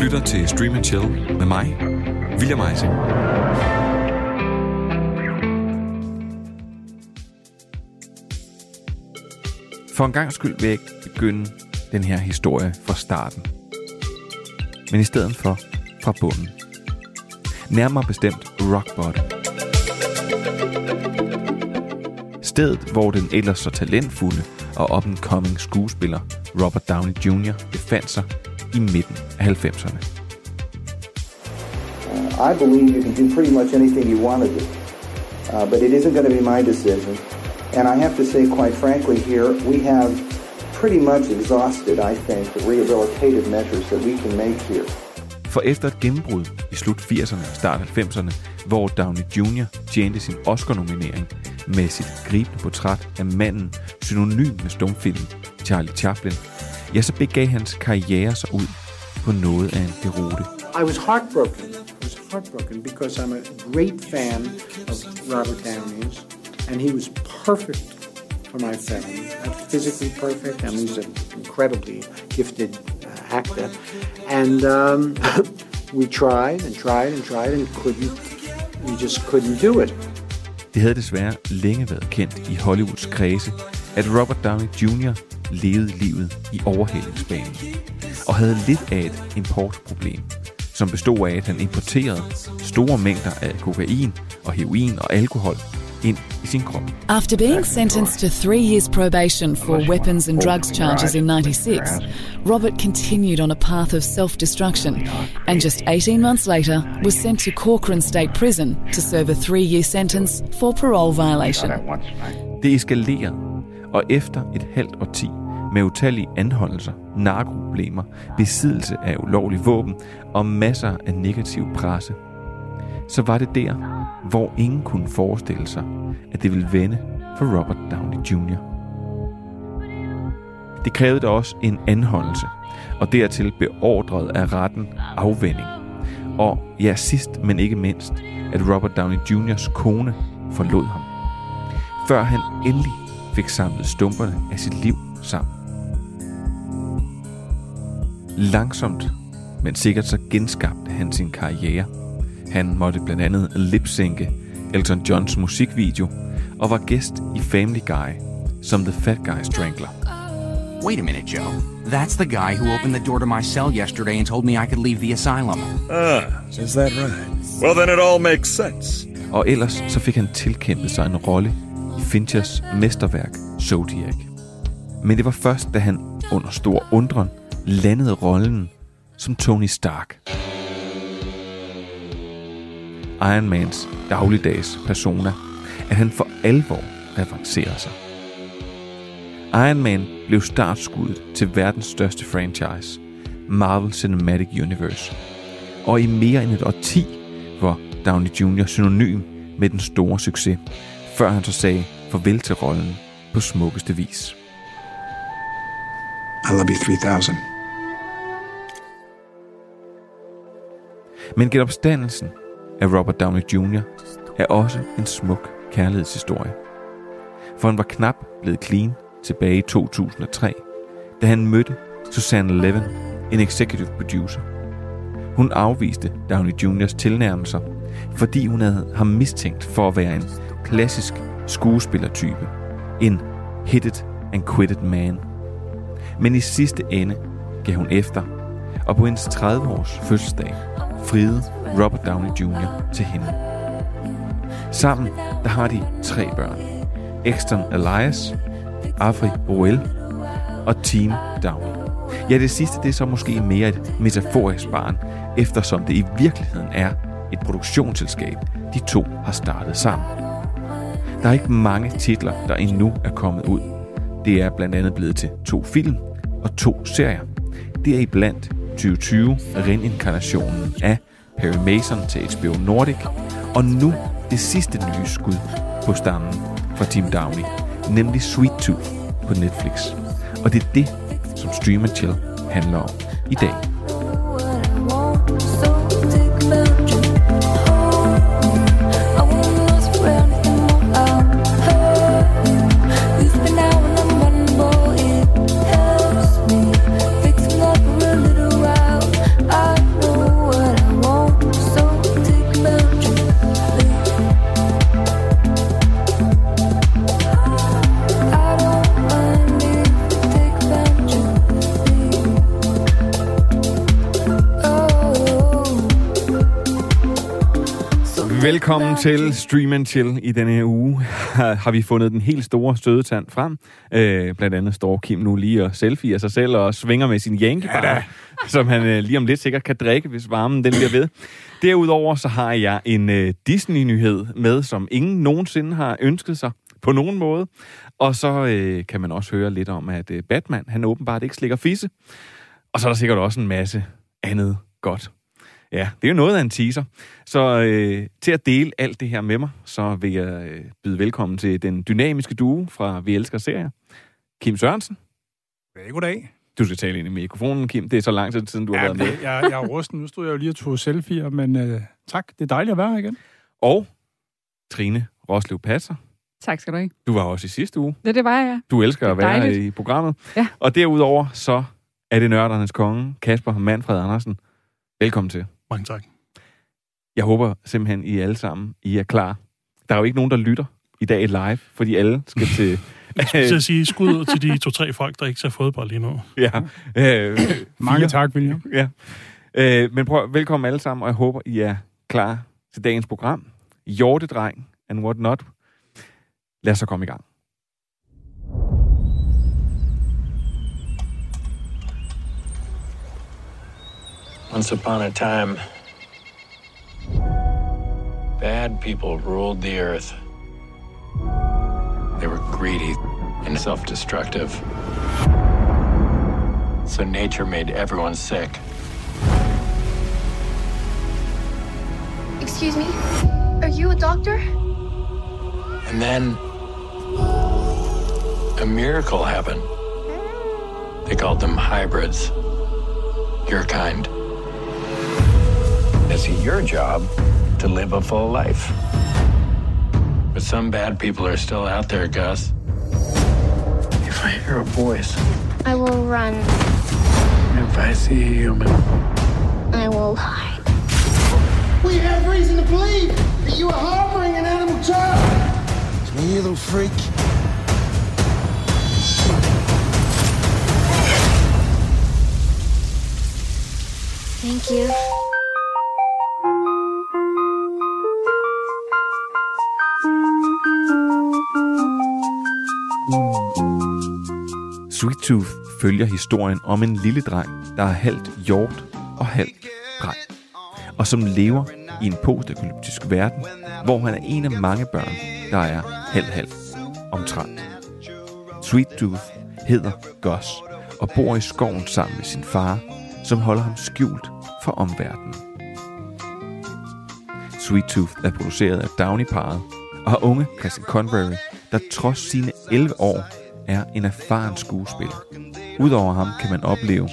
lytter til Stream and Chill med mig, William Eising. For en gang skyld vil jeg ikke begynde den her historie fra starten. Men i stedet for fra bunden. Nærmere bestemt rock bottom. Stedet, hvor den ellers så talentfulde og up-and-coming skuespiller Robert Downey Jr. befandt sig i midten af 90'erne. I believe you can do pretty much anything you want to do, uh, but it isn't going to be my decision. And I have to say, quite frankly, here we have pretty much exhausted, I think, the rehabilitative measures that we can make here. For efter et gennembrud i slut 80'erne og start 90'erne, hvor Downey Jr. tjente sin Oscar-nominering med sit gribende portræt af manden synonym med stumfilm Charlie Chaplin, ja, så begav hans karriere sig ud på noget af en deroute. I was heartbroken. I was heartbroken because I'm a great fan of Robert Downey's, and he was perfect for my film. Not physically perfect. I mean, he's an incredibly gifted uh, actor, and um, we tried and tried and tried and couldn't. We just couldn't do it. Det havde desværre længe været kendt i Hollywoods kredse, at Robert Downey Jr. levede livet i overhældingsbanen, og havde lidt af et importproblem, som bestod af, at han importerede store mængder af kokain og heroin og alkohol ind i sin krop. After being sentenced to three years probation for weapons and drugs charges in 96, Robert continued on a path of self destruction and just 18 months later was sent to Corcoran State Prison to serve a three year sentence for parole violation. Det eskalerede, og efter et halvt årti med utallige anholdelser, narkoproblemer, besiddelse af ulovlige våben og masser af negativ presse, så var det der, hvor ingen kunne forestille sig, at det ville vende for Robert Downey Jr. Det krævede da også en anholdelse, og dertil beordret af retten afvending. Og ja, sidst men ikke mindst, at Robert Downey Jr.'s kone forlod ham. Før han endelig fik samlet stumperne af sit liv sammen. Langsomt, men sikkert så genskabte han sin karriere. Han måtte blandt andet lipsynke Elton Johns musikvideo og var gæst i Family Guy som The Fat Guy Strangler. Wait a minute, Joe. That's the guy who opened the door to my cell yesterday and told me I could leave the asylum. Ah, is that right? Well, then it all makes sense. Og ellers så fik han tilkæmpet sig en rolle i Finchers mesterværk Zodiac. Men det var først, da han under stor undren landede rollen som Tony Stark. Iron Mans dagligdags persona, at han for alvor revancerede sig. Iron Man blev startskuddet til verdens største franchise, Marvel Cinematic Universe. Og i mere end et årti var Downey Jr. synonym med den store succes, før han så sagde farvel til rollen på smukkeste vis. I love you 3000. Men genopstandelsen af Robert Downey Jr. er også en smuk kærlighedshistorie. For han var knap blevet clean tilbage i 2003, da han mødte Susanne Levin, en executive producer. Hun afviste Downey Jr.'s tilnærmelser, fordi hun havde ham mistænkt for at være en klassisk skuespillertype. En hit it and quit it man. Men i sidste ende gav hun efter, og på hendes 30-års fødselsdag friede Robert Downey Jr. til hende. Sammen der har de tre børn. Exton Elias, Afri Boel og Team Downey. Ja, det sidste det er så måske mere et metaforisk barn, eftersom det i virkeligheden er et produktionsselskab, de to har startet sammen. Der er ikke mange titler, der endnu er kommet ud. Det er blandt andet blevet til to film og to serier. Det er iblandt 2020 reinkarnationen af Perry Mason til HBO Nordic, og nu det sidste nye skud på stammen fra Team Downey, nemlig Sweet Tooth på Netflix. Og det er det, som Stream Chill handler om i dag. Velkommen til Stream and Chill. I denne her uge har vi fundet den helt store stødetand frem. Øh, blandt andet står Kim nu lige og selfie af sig selv og svinger med sin Yankee bar, ja, som han øh, lige om lidt sikkert kan drikke, hvis varmen den bliver ved. Derudover så har jeg en øh, Disney-nyhed med, som ingen nogensinde har ønsket sig på nogen måde. Og så øh, kan man også høre lidt om, at øh, Batman, han åbenbart ikke slikker fisse. Og så er der sikkert også en masse andet godt. Ja, det er jo noget af en teaser. Så øh, til at dele alt det her med mig, så vil jeg øh, byde velkommen til den dynamiske duo fra Vi Elsker Serier. Kim Sørensen. Ja, goddag. Du skal tale ind i mikrofonen, Kim. Det er så lang tid siden, du ja, har været med. Jeg, jeg er rusten. Nu stod jeg jo lige og tog selfie'er, men øh, tak. Det er dejligt at være her igen. Og Trine Roslev Passer. Tak skal du have. Du var også i sidste uge. Det, det var jeg, ja. Du elsker at være dejligt. i programmet. Ja. Og derudover så er det nørdernes konge, Kasper Manfred Andersen. Velkommen til. Mange tak. Jeg håber simpelthen, I alle sammen, I er klar. Der er jo ikke nogen, der lytter i dag live, fordi alle skal til... Jeg skal sige skud til de to-tre folk, der ikke ser fodbold lige nu. Ja. Øh, Mange tak, William. Ja. Øh, men prøv, velkommen alle sammen, og jeg håber, I er klar til dagens program. Hjortedreng and what not. Lad os så komme i gang. Once upon a time, bad people ruled the earth. They were greedy and self destructive. So nature made everyone sick. Excuse me? Are you a doctor? And then a miracle happened. They called them hybrids. Your kind. It's your job to live a full life. But some bad people are still out there, Gus. If I hear a voice, I will run. If I see a human, I will hide. We have reason to believe that you are harboring an animal child. It's me, you little freak. Thank you. Sweet Tooth følger historien om en lille dreng, der er halvt hjort og halvt dreng, og som lever i en postapokalyptisk verden, hvor han er en af mange børn, der er halvt-halvt omtrent. Sweet Tooth hedder Gus og bor i skoven sammen med sin far, som holder ham skjult for omverdenen. Sweet Tooth er produceret af Downey-paret og har unge Christian Convery, der trods sine 11 år er en erfaren skuespiller. Udover ham kan man opleve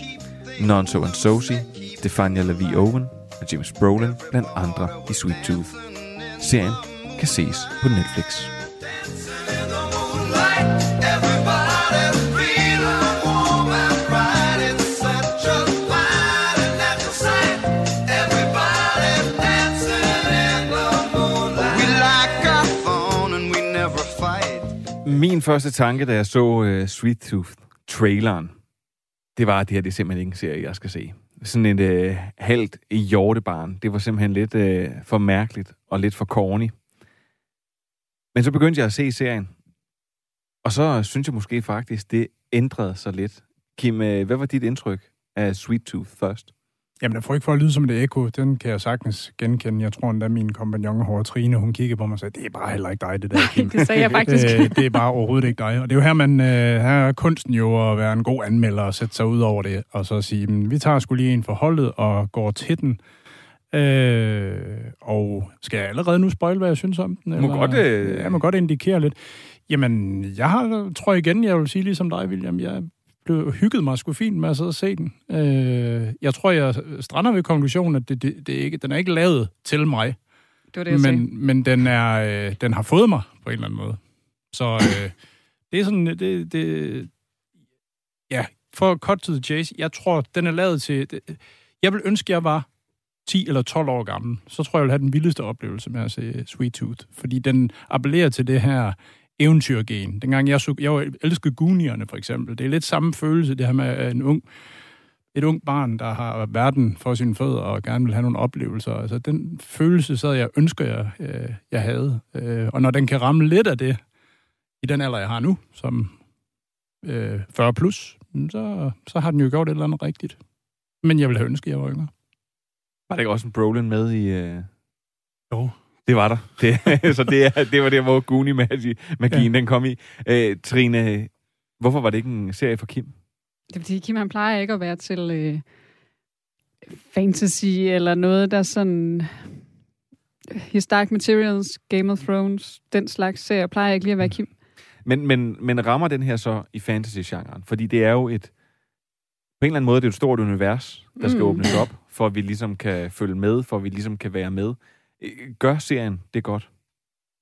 Nonso and Sosie, Stefania Lavie Owen og James Brolin blandt andre i Sweet Tooth. Serien kan ses på Netflix. Min første tanke, da jeg så uh, Sweet Tooth-traileren, det var, at det her det er simpelthen ikke en serie, jeg skal se. Sådan et uh, halvt hjortebarn. Det var simpelthen lidt uh, for mærkeligt og lidt for corny. Men så begyndte jeg at se serien. Og så synes jeg måske faktisk, det ændrede sig lidt. Kim, uh, hvad var dit indtryk af Sweet Tooth først? Jamen, der får ikke for at lyde som et ekko. Den kan jeg sagtens genkende. Jeg tror endda, min kompagnon Hårde Trine, hun kiggede på mig og sagde, det er bare heller ikke dig, det der. Kim. det sagde jeg faktisk. Øh, det er bare overhovedet ikke dig. Og det er jo her, man, øh, her er kunsten jo at være en god anmelder og sætte sig ud over det, og så sige, men, vi tager skulle lige en forholdet og går til den. Øh, og skal jeg allerede nu spoil, hvad jeg synes om den? Må godt, øh... Jeg må godt indikere lidt. Jamen, jeg har, tror igen, jeg vil sige ligesom dig, William, jeg blev hygget mig sgu fint med at sidde og se den. Øh, jeg tror, jeg strander ved konklusionen, at det, det, det ikke, den er ikke lavet til mig. Det var det, men, men den, er, øh, den har fået mig på en eller anden måde. Så øh, det er sådan, det, det, ja, for cut to the chase, jeg tror, den er lavet til, det, jeg vil ønske, jeg var 10 eller 12 år gammel, så tror jeg, jeg vil have den vildeste oplevelse med at se Sweet Tooth. Fordi den appellerer til det her eventyrgen. Dengang jeg så, jeg elskede Goonierne for eksempel. Det er lidt samme følelse, det her med en ung et ung barn, der har verden for sine fødder og gerne vil have nogle oplevelser. Altså, den følelse sad jeg ønsker, jeg, øh, jeg havde. Øh, og når den kan ramme lidt af det, i den alder, jeg har nu, som øh, 40 plus, så, så har den jo gjort et eller andet rigtigt. Men jeg ville have ønsket, at jeg var yngre. Var der ikke også en Brolin med i... Øh... Jo. Det var der. Det, så det, er, det var der, hvor Goonie-magien ja. den kom i. Øh, Trine, hvorfor var det ikke en serie for Kim? Det er fordi, Kim han plejer ikke at være til øh, fantasy eller noget, der sådan... His Dark Materials, Game of Thrones, den slags serie plejer ikke lige at være Kim. Men, men, men rammer den her så i fantasy-genren? Fordi det er jo et... På en eller anden måde, det er et stort univers, der skal mm. åbnes op, for at vi ligesom kan følge med, for at vi ligesom kan være med. Gør serien det godt?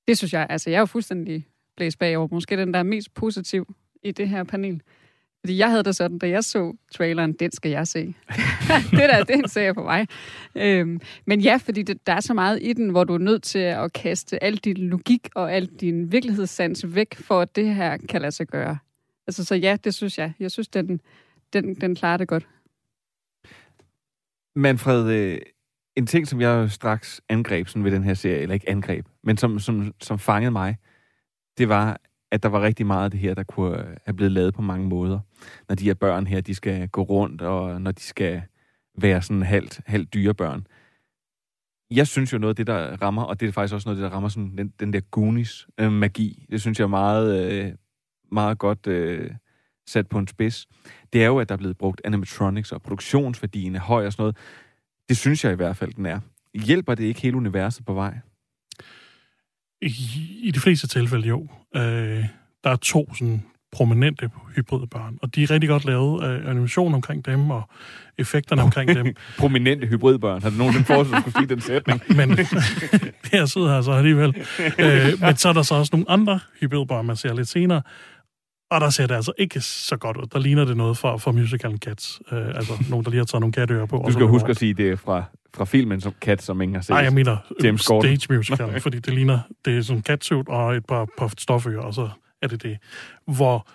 Det synes jeg. Altså, jeg er jo fuldstændig blæst bagover. Måske den, der er mest positiv i det her panel. Fordi jeg havde det sådan, da jeg så traileren, den skal jeg se. det der, det er en serie for mig. Øhm, men ja, fordi det, der er så meget i den, hvor du er nødt til at kaste al din logik og al din virkelighedssans væk, for at det her kan lade sig gøre. Altså, så ja, det synes jeg. Jeg synes, den, den, den klarer det godt. Manfred, øh, en ting, som jeg straks angreb sådan ved den her serie, eller ikke angreb, men som, som, som fangede mig, det var, at der var rigtig meget af det her, der kunne øh, have blevet lavet på mange måder. Når de her børn her, de skal gå rundt, og når de skal være sådan halvt, halvt dyrebørn. Jeg synes jo noget af det, der rammer, og det er faktisk også noget af det, der rammer sådan den, den der Goonies-magi. Øh, det synes jeg er meget, øh, meget godt øh, sat på en spids. Det er jo, at der er blevet brugt animatronics, og produktionsværdien er høj og sådan noget. Det synes jeg i hvert fald, den er. Hjælper det ikke hele universet på vej? I, i de fleste tilfælde jo. Øh, der er to sådan prominente hybride børn, og de er rigtig godt lavet af animation omkring dem, og effekterne omkring dem. prominente hybridbørn. Har du nogensinde forestillet, at skulle sige den sætning? men jeg sidder her så alligevel. Øh, men så er der så også nogle andre hybridbørn, man ser lidt senere, og der ser det altså ikke så godt ud. Der ligner det noget fra, fra musicalen Cats. Øh, altså nogen, der lige har taget nogle katteører på. Du skal huske at sige, det er fra, fra filmen som Cats, som ingen har set. Nej, jeg mener James stage musical, fordi det ligner, det er sådan en catsuit og et par, par stofører, og så er det det. Hvor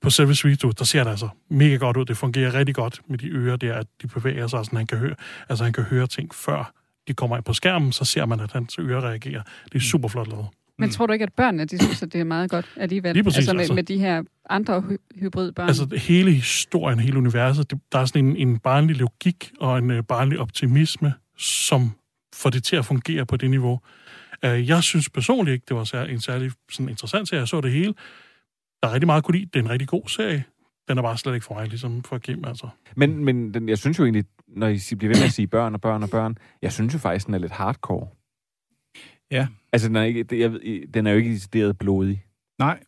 på selve Sweet der ser det altså mega godt ud. Det fungerer rigtig godt med de ører der, at de bevæger sig, så han kan høre, altså han kan høre ting før de kommer ind på skærmen, så ser man, at hans ører reagerer. Det er super flot lavet. Men mm. tror du ikke, at børnene, de synes, at det er meget godt alligevel? Lige præcis, altså, med, altså. med de her andre hy- hybridbørn? Altså hele historien, hele universet, det, der er sådan en, en barnlig logik og en uh, barnlig optimisme, som får det til at fungere på det niveau. Uh, jeg synes personligt ikke, det var sær- en særlig sådan, interessant serie. Jeg så det hele. Der er rigtig meget at kunne lide. Det er en rigtig god serie. Den er bare slet ikke for mig, ligesom for Kim, altså. Men, men den, jeg synes jo egentlig, når I bliver ved med at sige børn og børn og børn, jeg synes jo faktisk, den er lidt hardcore. Ja. Altså, den er, ikke, jeg, den er jo ikke decideret blodig. Nej,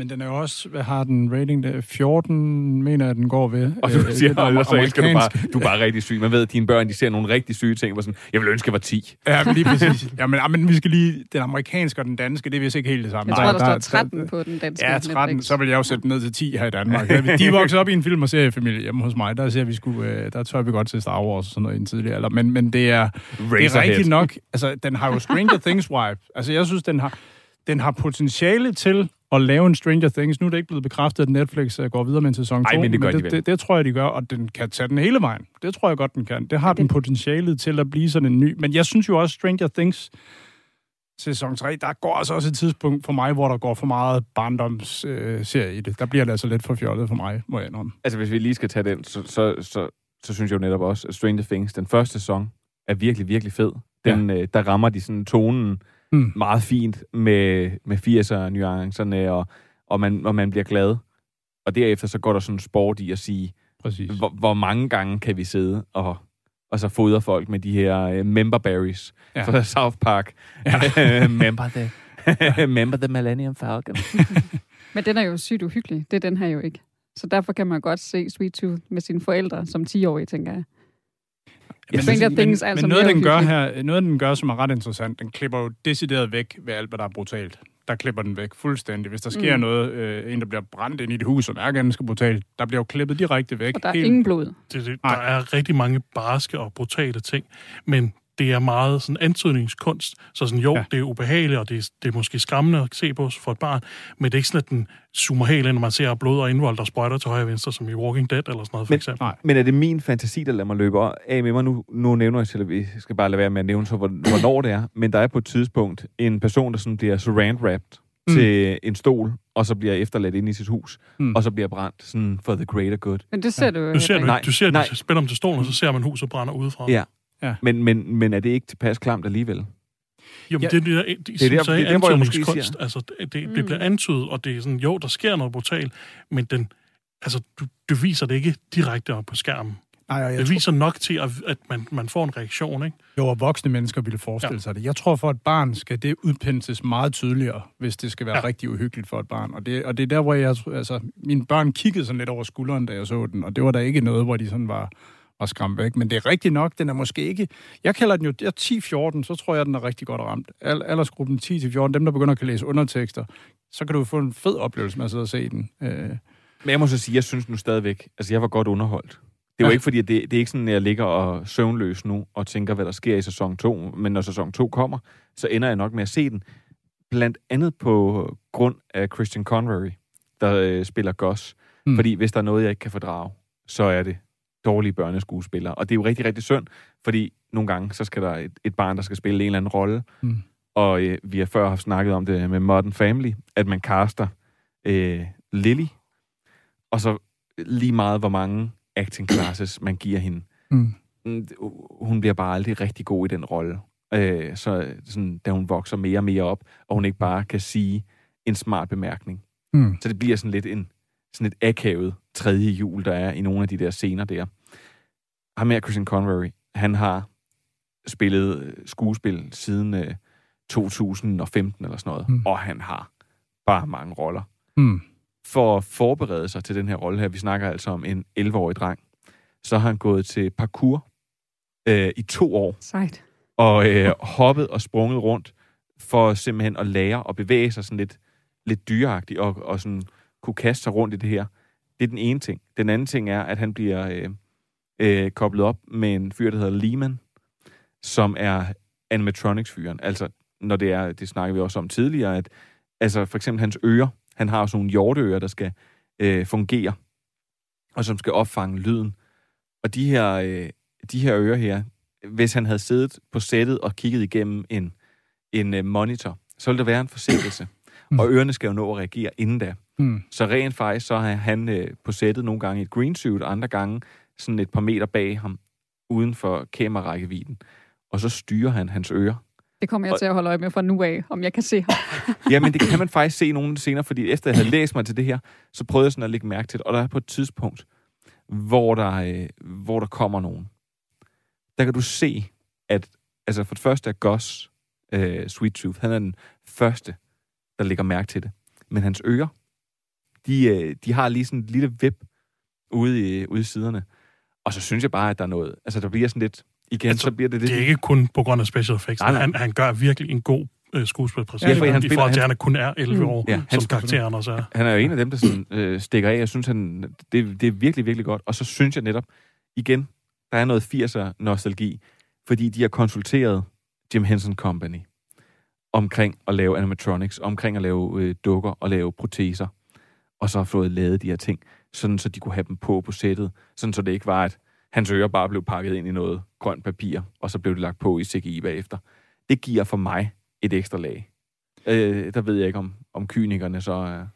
men den er jo også, hvad har den rating der? 14, mener jeg, den går ved. Og du øh, siger, og så elsker du bare, du er bare rigtig syg. Man ved, at dine børn, de ser nogle rigtig syge ting, hvor sådan, jeg vil ønske, jeg var 10. Ja, men lige præcis. ja, men, men vi skal lige, den amerikanske og den danske, det er vist ikke helt det samme. Jeg tror, der, der, står 13 der, på den danske. Ja, 13, Netflix. så vil jeg jo sætte ned til 10 her i Danmark. De er vokset op i en film- og seriefamilie hjemme hos mig. Der ser vi sgu, øh, der tør vi godt til Star Wars og sådan noget i en tidligere alder. Men, men det er, det er rigtigt nok. Altså, den har jo Stranger Things vibe. Altså, jeg synes, den har, den har potentiale til at lave en Stranger Things. Nu er det ikke blevet bekræftet, at Netflix øh, går videre med en sæson 2. Nej, men det gør men de det, det, det, tror jeg, de gør, og den kan tage den hele vejen. Det tror jeg godt, den kan. Det har den potentiale til at blive sådan en ny. Men jeg synes jo også, Stranger Things sæson 3, der går altså også et tidspunkt for mig, hvor der går for meget barndomsserie øh, i det. Der bliver det altså lidt for fjollet for mig, må jeg indrømme. Altså, hvis vi lige skal tage den, så, så, så, så synes jeg jo netop også, at Stranger Things, den første sæson, er virkelig, virkelig fed. Den, ja. øh, der rammer de sådan tonen mm. meget fint med, med 80'er-nuancerne, og, og, man, og man bliver glad. Og derefter så går der sådan sport i at sige, Præcis. Hvor, hvor mange gange kan vi sidde og, og så fodre folk med de her uh, member berries ja. fra South Park. Ja. member the, member the Millennium Falcon. Men den er jo sygt uhyggelig. Det er den her jo ikke. Så derfor kan man godt se Sweet Tooth med sine forældre som 10-årige, tænker jeg. Ja, Stranger men, Things men, altså men noget, den gør her, noget, den gør, som er ret interessant, den klipper jo decideret væk ved alt, hvad der er brutalt. Der klipper den væk fuldstændig. Hvis der sker mm. noget, øh, en, der bliver brændt ind i det hus, som er ganske brutalt, der bliver jo klippet direkte væk. Og der er Helt... ingen blod. Det, det, der er rigtig mange barske og brutale ting, men det er meget sådan antydningskunst. Så sådan, jo, ja. det er ubehageligt, og det er, det er måske skræmmende at se på for et barn, men det er ikke sådan, at den zoomer helt ind, når man ser blod og indvold, der sprøjter til højre og venstre, som i Walking Dead eller sådan noget, for men, eksempel. Nej. Men er det min fantasi, der lader mig løbe af med mig? Nu, nu nævner jeg til, at vi skal bare lade være med at nævne så, hvornår det er. Men der er på et tidspunkt en person, der sådan bliver surround-wrapped mm. til en stol, og så bliver efterladt ind i sit hus, mm. og så bliver brændt sådan for the greater good. Men det ser du jo Du ser, du, Nej, du ser nej. det spiller om til stolen, og så ser man huset brænder udefra. Ja. Ja. Men, men, men er det ikke tilpas klamt alligevel? Jo, men Ja. det, er det, der, det, Det er det, der- der, det er måske antydningskunst. siger- Altså, det, det, det bliver antydet, og det er sådan, jo, der sker noget brutalt, men den, altså, du, du viser det ikke direkte op på skærmen. Nej, og jeg Det tror- viser nok til, at, at man, man får en reaktion, ikke? Jo, og voksne mennesker ville forestille ja. sig det. Jeg tror, for et barn skal det udpensles meget tydeligere, hvis det skal være ja. rigtig uhyggeligt for et barn. Og det, og det er der, hvor jeg... Altså, mine børn kiggede sådan lidt over skulderen, da jeg så den, og det var der ikke noget, hvor de sådan var, var skræmt væk. Men det er rigtigt nok, den er måske ikke... Jeg kalder den jo... Jeg er 10-14, så tror jeg, den er rigtig godt ramt. Al, aldersgruppen 10-14, dem, der begynder at kan læse undertekster, så kan du få en fed oplevelse med at sidde og se den. Øh, Men jeg må så sige, jeg synes nu stadigvæk, altså jeg var godt underholdt. Det er jo Ja. ikke fordi, det, det er ikke sådan, at jeg ligger og søvnløs nu og tænker, hvad der sker i sæson 2. Men når sæson 2 kommer, så ender jeg nok med at se den. Blandt andet på grund af Christian Convery, der øh, spiller. Mm. Mm. Fordi hvis der er noget, jeg ikke kan fordrage, så er det dårlige børneskuespillere. Og det er jo rigtig, rigtig synd, fordi nogle gange, så skal der et, et barn, der skal spille en eller anden rolle. Mm. Og øh, vi har før haft snakket om det med Modern Family, at man caster øh, Lily, og så lige meget, hvor mange acting classes man giver hende. Mm. Mm, Hun bliver bare aldrig rigtig god i den rolle. Øh, så sådan, da hun vokser mere og mere op, og hun ikke bare kan sige en smart bemærkning. Mm. Så det bliver sådan lidt en sådan et akavet tredje jul, der er i nogle af de der scener der. Ham her, Christian Convery, han har spillet øh, skuespil siden øh, 2015 eller sådan noget, Mm. mm. og han har bare mange roller. Mm. For at forberede sig til den her rolle her, vi snakker altså om en 11-årig dreng, så har han gået til parkour øh, i to år, Sejt. og øh, hoppet og sprunget rundt, for simpelthen at lære at bevæge sig sådan lidt, lidt dyreagtigt, og, og sådan kunne kaste sig rundt i det her. Det er den ene ting. Den anden ting er, at han bliver øh, øh, koblet op med en fyr, der hedder Lehman, som er animatronics-fyren. Altså, når det er, det snakker vi også om tidligere, at altså for eksempel hans ører, han har sådan nogle hjorteører, der skal øh, fungere, og som skal opfange lyden. Og de her, øh, de her ører her, hvis han havde siddet på sættet og kigget igennem en, en øh, monitor, så ville der være en forsinkelse. Mm. Og ørerne skal jo nå at reagere inden da. Mm. Så rent faktisk, så er han øh, på sættet nogle gange i et green suit, og andre gange sådan et par meter bag ham, uden for kamerarækkevidden. Og så styrer han hans ører. Det kommer jeg Og- til at holde øje med fra nu af, om jeg kan se ham. Jamen, det kan man faktisk se nogle senere, fordi efter jeg havde læst mig til det her, så prøvede jeg sådan at lægge mærke til det. Og der er på et tidspunkt, hvor der, øh, hvor der kommer nogen. Der kan du se, at altså for det første er Gus øh, Sweet Tooth, han er den første, der lægger mærke til det. Men hans ører, de, øh, de har lige sådan et lille vip ude i, ude i siderne. Og så synes jeg bare, at der er noget... Altså, der bliver sådan lidt... Igen, altså, så bliver det lidt... Det er ikke kun på grund af special effects. Nej, nej. Han, han gør virkelig en god øh, skuespilpræstation. Ja, fordi han I forhold til, at han- kun er 11 år, Ja, han som karakteren også er. Han er jo en af dem, der sådan, øh, stikker af. Jeg synes, han, det, det er virkelig, virkelig godt. Og så synes jeg netop, igen, der er noget 80'er nostalgi, fordi de har konsulteret Jim Henson Company omkring at lave animatronics, omkring at lave øh, dukker og lave proteser, og så har fået lavet de her ting, sådan så de kunne have dem på på sættet, sådan så det ikke var, at hans ører bare blev pakket ind i noget grønt papir, og så blev det lagt på i CGI bagefter. Det giver for mig et ekstra lag. Øh, der ved jeg ikke, om, om kynikerne så er...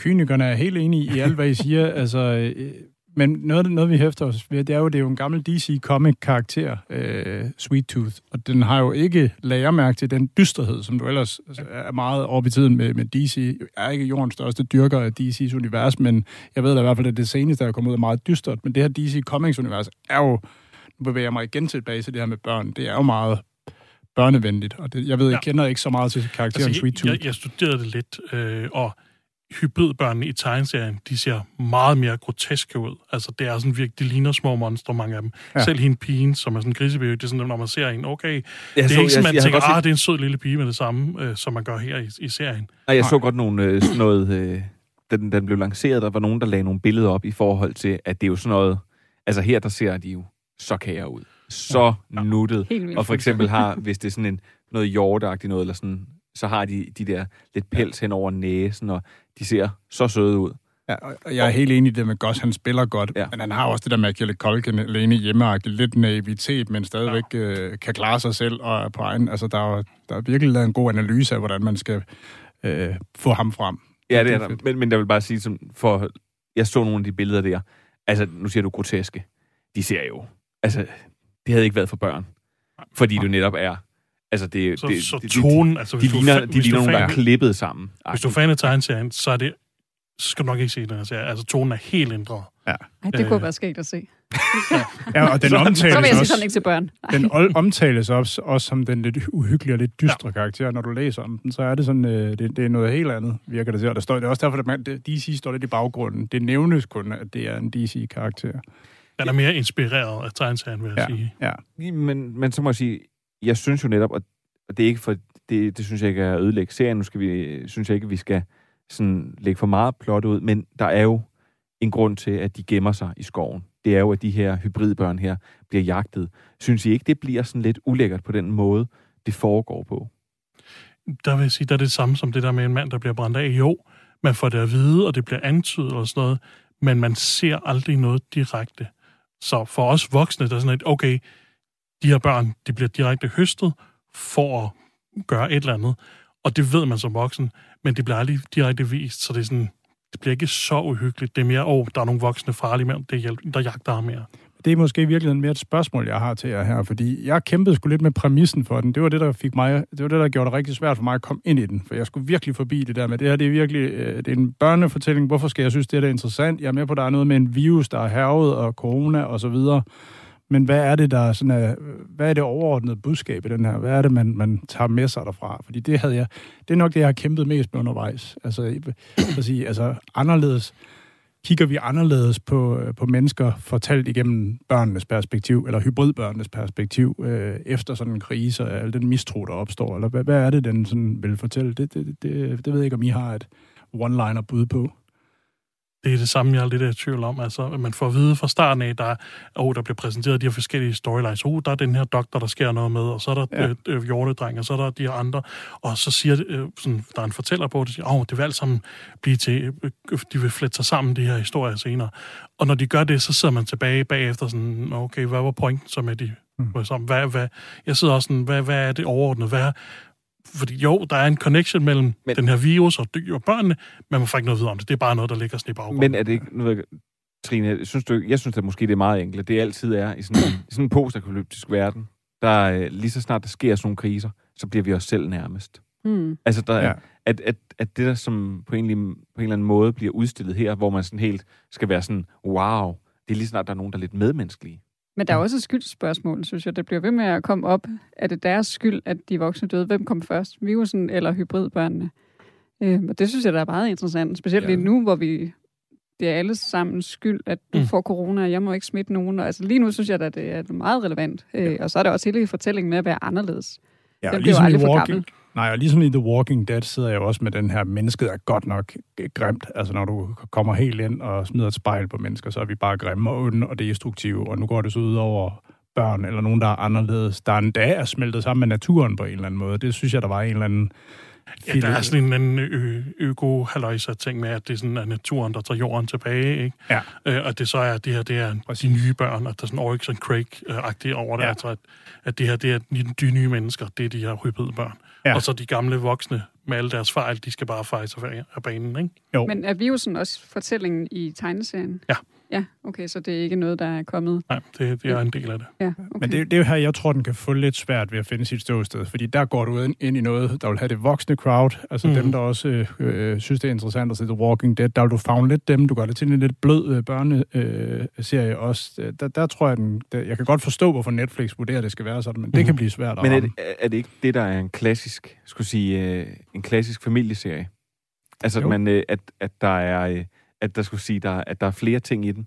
Kynikerne er helt enige i alt, hvad I siger. altså, øh, men noget, noget, vi hæfter os ved, det er jo, det er jo en gammel DC Comic-karakter, øh, Sweet Tooth, og den har jo ikke lagermærke til den dysterhed, som du ellers altså, er meget oppe i tiden med, med DC. Jeg er ikke jordens største dyrker af DC's univers, men jeg ved da i hvert fald, at det seneste, der er kommet ud, er meget dystert. Men det her DC Comics-univers er jo, nu bevæger jeg mig igen tilbage til det her med børn, det er jo meget børnevenligt, og det, jeg ved, jeg Ja. kender ikke så meget til karakteren Altså, Sweet Tooth. jeg, jeg, jeg studerede det lidt, øh, og hybridbørnene i tegneserien, de ser meget mere groteske ud. Altså, det er sådan virkelig, de ligner små monstre, mange af dem. Ja. Selv hende pigen, som er sådan en grisebaby, det er sådan, når man ser en, okay, det Jeg er så- ikke sådan, man jeg tænker, set- ah, det er en sød lille pige med det samme, øh, som man gør her i, i serien. Nej, jeg så godt nogle, øh, sådan noget, øh, da den, den blev lanceret, der var nogen, der lagde nogle billeder op i forhold til, at det er jo sådan noget, altså her, der ser de jo så kære ud. så ja. nuttet. Helt vildt. Og for eksempel har, hvis det er sådan en, noget hjorteagtigt noget, eller sådan, så har de de der lidt pels hen over næsen, og de ser så søde ud. Ja, og jeg er helt enig i det med Goss, han spiller godt, ja. men han har også det der med Kjelle Kolken alene hjemmeagtigt, lidt naivitet, men stadigvæk ja. øh, kan klare sig selv og er på egen. Altså, der er, der er virkelig lavet en god analyse af, hvordan man skal øh, få ham frem. Ja, det er der. Men, men jeg vil bare sige, som for, jeg så nogle af de billeder der, altså, nu siger du groteske, de ser jo, altså, det havde ikke været for børn, fordi du netop er Altså, det, så, det, så det, tonen, altså, de, ligner, fan- de ligner nogle, der er klippet sammen. Hvis du er fan af tegneserien, så er det så skal du nok ikke se den her serie. Altså, tonen er helt ændret. Ja. Ej, det kunne være skægt at se. Ja, og den så, omtales så vil jeg sige sådan ikke til børn. den ol- omtales også, også som den lidt uhyggelige og lidt dystre ja. karakter. Når du læser om den, så er det sådan, øh, det, det er noget helt andet, virker det til. Og der står, det er også derfor, at man, det, DC står lidt i baggrunden. Det nævnes kun, at det er en DC-karakter. Den er mere inspireret af tegneserien, vil jeg Ja, sige. ja. Men, men så må jeg sige, jeg synes jo netop, og det er ikke for, det, det synes jeg ikke er at ødelægge serien, nu skal vi, synes jeg ikke, vi skal sådan lægge for meget plot ud, men der er jo en grund til, at de gemmer sig i skoven. Det er jo, at de her hybridbørn her bliver jagtet. Synes I ikke, det bliver sådan lidt ulækkert på den måde, det foregår på? Der vil jeg sige, der er det samme som det der med en mand, der bliver brændt af. Jo, man får det at vide, og det bliver antydet og sådan noget, men man ser aldrig noget direkte. Så for os voksne, der er sådan et, okay, de her børn, de bliver direkte høstet for at gøre et eller andet. Og det ved man som voksen, men det bliver aldrig direkte vist, så det er sådan, det bliver ikke så uhyggeligt. Det er mere, åh, oh, der er nogle voksne farlige mænd, det hjælp, der jagter ham mere. Det er måske i virkeligheden mere et spørgsmål, jeg har til jer her, fordi jeg kæmpede sgu lidt med præmissen for den. Det var det, der fik mig, det var det, der gjorde det rigtig svært for mig at komme ind i den, for jeg skulle virkelig forbi det der med, det her det er virkelig, øh, det er en børnefortælling, hvorfor skal jeg synes, det er, det er interessant? Jeg er med på, at der er noget med en virus, der er hervet, og corona og så videre. Men hvad er det, der sådan er, hvad er det overordnede budskab i den her? Hvad er det, man, man tager med sig derfra? Fordi det havde jeg, det er nok det, jeg har kæmpet mest med undervejs. Altså, at sige, altså anderledes, kigger vi anderledes på, øh, på mennesker fortalt igennem børnenes perspektiv, eller hybridbørnenes perspektiv, øh, efter sådan en krise og al den mistro, der opstår? Eller hvad, hvad er det, den sådan vil fortælle? Det, det, det, det ved jeg ikke, om I har et one-liner bud på. Det er det samme, jeg er lidt i tvivl om. Altså, man får at vide fra starten af, der, oh, der bliver præsenteret de her forskellige storylines. Oh, der er den her doktor, der sker noget med, og så er der ja. øh, øh, hjortedreng, og så er der de her andre. Og så siger øh, sådan, der er en fortæller på, det siger, oh, det vil alt sammen blive til, øh, de vil flette sig sammen, de her historier senere. Og når de gør det, så sidder man tilbage bagefter sådan, okay, hvad var pointen så med de? Mm. Hvad, hvad, jeg sidder også sådan, hvad, hvad er det overordnet? Hvad, fordi jo, der er en connection mellem men, den her virus og, dyr og børnene, men man får ikke noget at vide om det. Det er bare noget, der ligger sådan i baggrunden. Men er det ikke... Nu, ved jeg- Trine, synes du, jeg synes at måske, det er meget enkelt. Det altid er i sådan en, i sådan en postapokalyptisk verden, der øh, lige så snart der sker sådan nogle kriser, så bliver vi os selv nærmest. Hmm. Altså, der, Ja. at, at, at det der som på en, eller anden- på en eller anden måde bliver udstillet her, hvor man sådan helt skal være sådan, wow, det er lige snart, der er nogen, der er lidt medmenneskelige. Men der er også et skyldsspørgsmål, synes jeg. Det bliver ved med at komme op. Er det deres skyld, at de voksne døde? Hvem kom først? Virusen eller hybridbørnene? Øhm, og det synes jeg, der er meget interessant. Specielt Ja. lige nu, hvor vi det er alle sammen skyld, at du mm. får corona, og jeg må ikke smitte nogen. Og altså lige nu synes jeg, at det er meget relevant. Øh, og så er der også hele fortællingen med at være anderledes. Ja, Den ligesom i Walking nej, og ligesom i The Walking Dead sidder jeg jo også med den her, mennesket er godt nok grimt. Altså når du kommer helt ind og smider et spejl på mennesker, så er vi bare grimme og onde og destruktive, og nu går det så ud over børn eller nogen, der er anderledes. Der endda er smeltet sammen med naturen på en eller anden måde. Det synes jeg, der var en eller anden... Ja, der er sådan en anden ø- øko ting med, at det er sådan at naturen, der tager jorden tilbage, ikke? Ja. Øh, og det så er, at det her, det er de nye børn, at der er sådan Oryx and Craig-agtigt over det, Ja. altså at, at det her, det er de, nye mennesker, det er de her hybridbørn. Ja. Ja. Og så de gamle voksne med alle deres fejl, de skal bare af- af banen, ikke? Jo. Men er virusen også fortællingen i tegneserien? Ja. Ja, okay, så det er ikke noget, der er kommet. Nej, det, det er en del af det. Ja, okay. Men det, det er jo her, jeg tror, den kan få lidt svært ved at finde sit ståsted, fordi der går du ind, ind i noget, der vil have det voksne crowd, altså mm. Mhm. dem, der også øh, øh, synes, det er interessant at se The Walking Dead, der vil du favne lidt dem, du gør det til en lidt blød øh, børneserie øh, serie også. Der, der tror jeg, den, der, jeg kan godt forstå, hvorfor Netflix vurderer, at det skal være sådan, men mm. det kan blive svært at Men er det, er det ikke det, der er en klassisk, skulle sige, øh, en klassisk familieserie? Altså, at, man, øh, at, at der er, øh, at der skulle sige, der, at der er flere ting i den.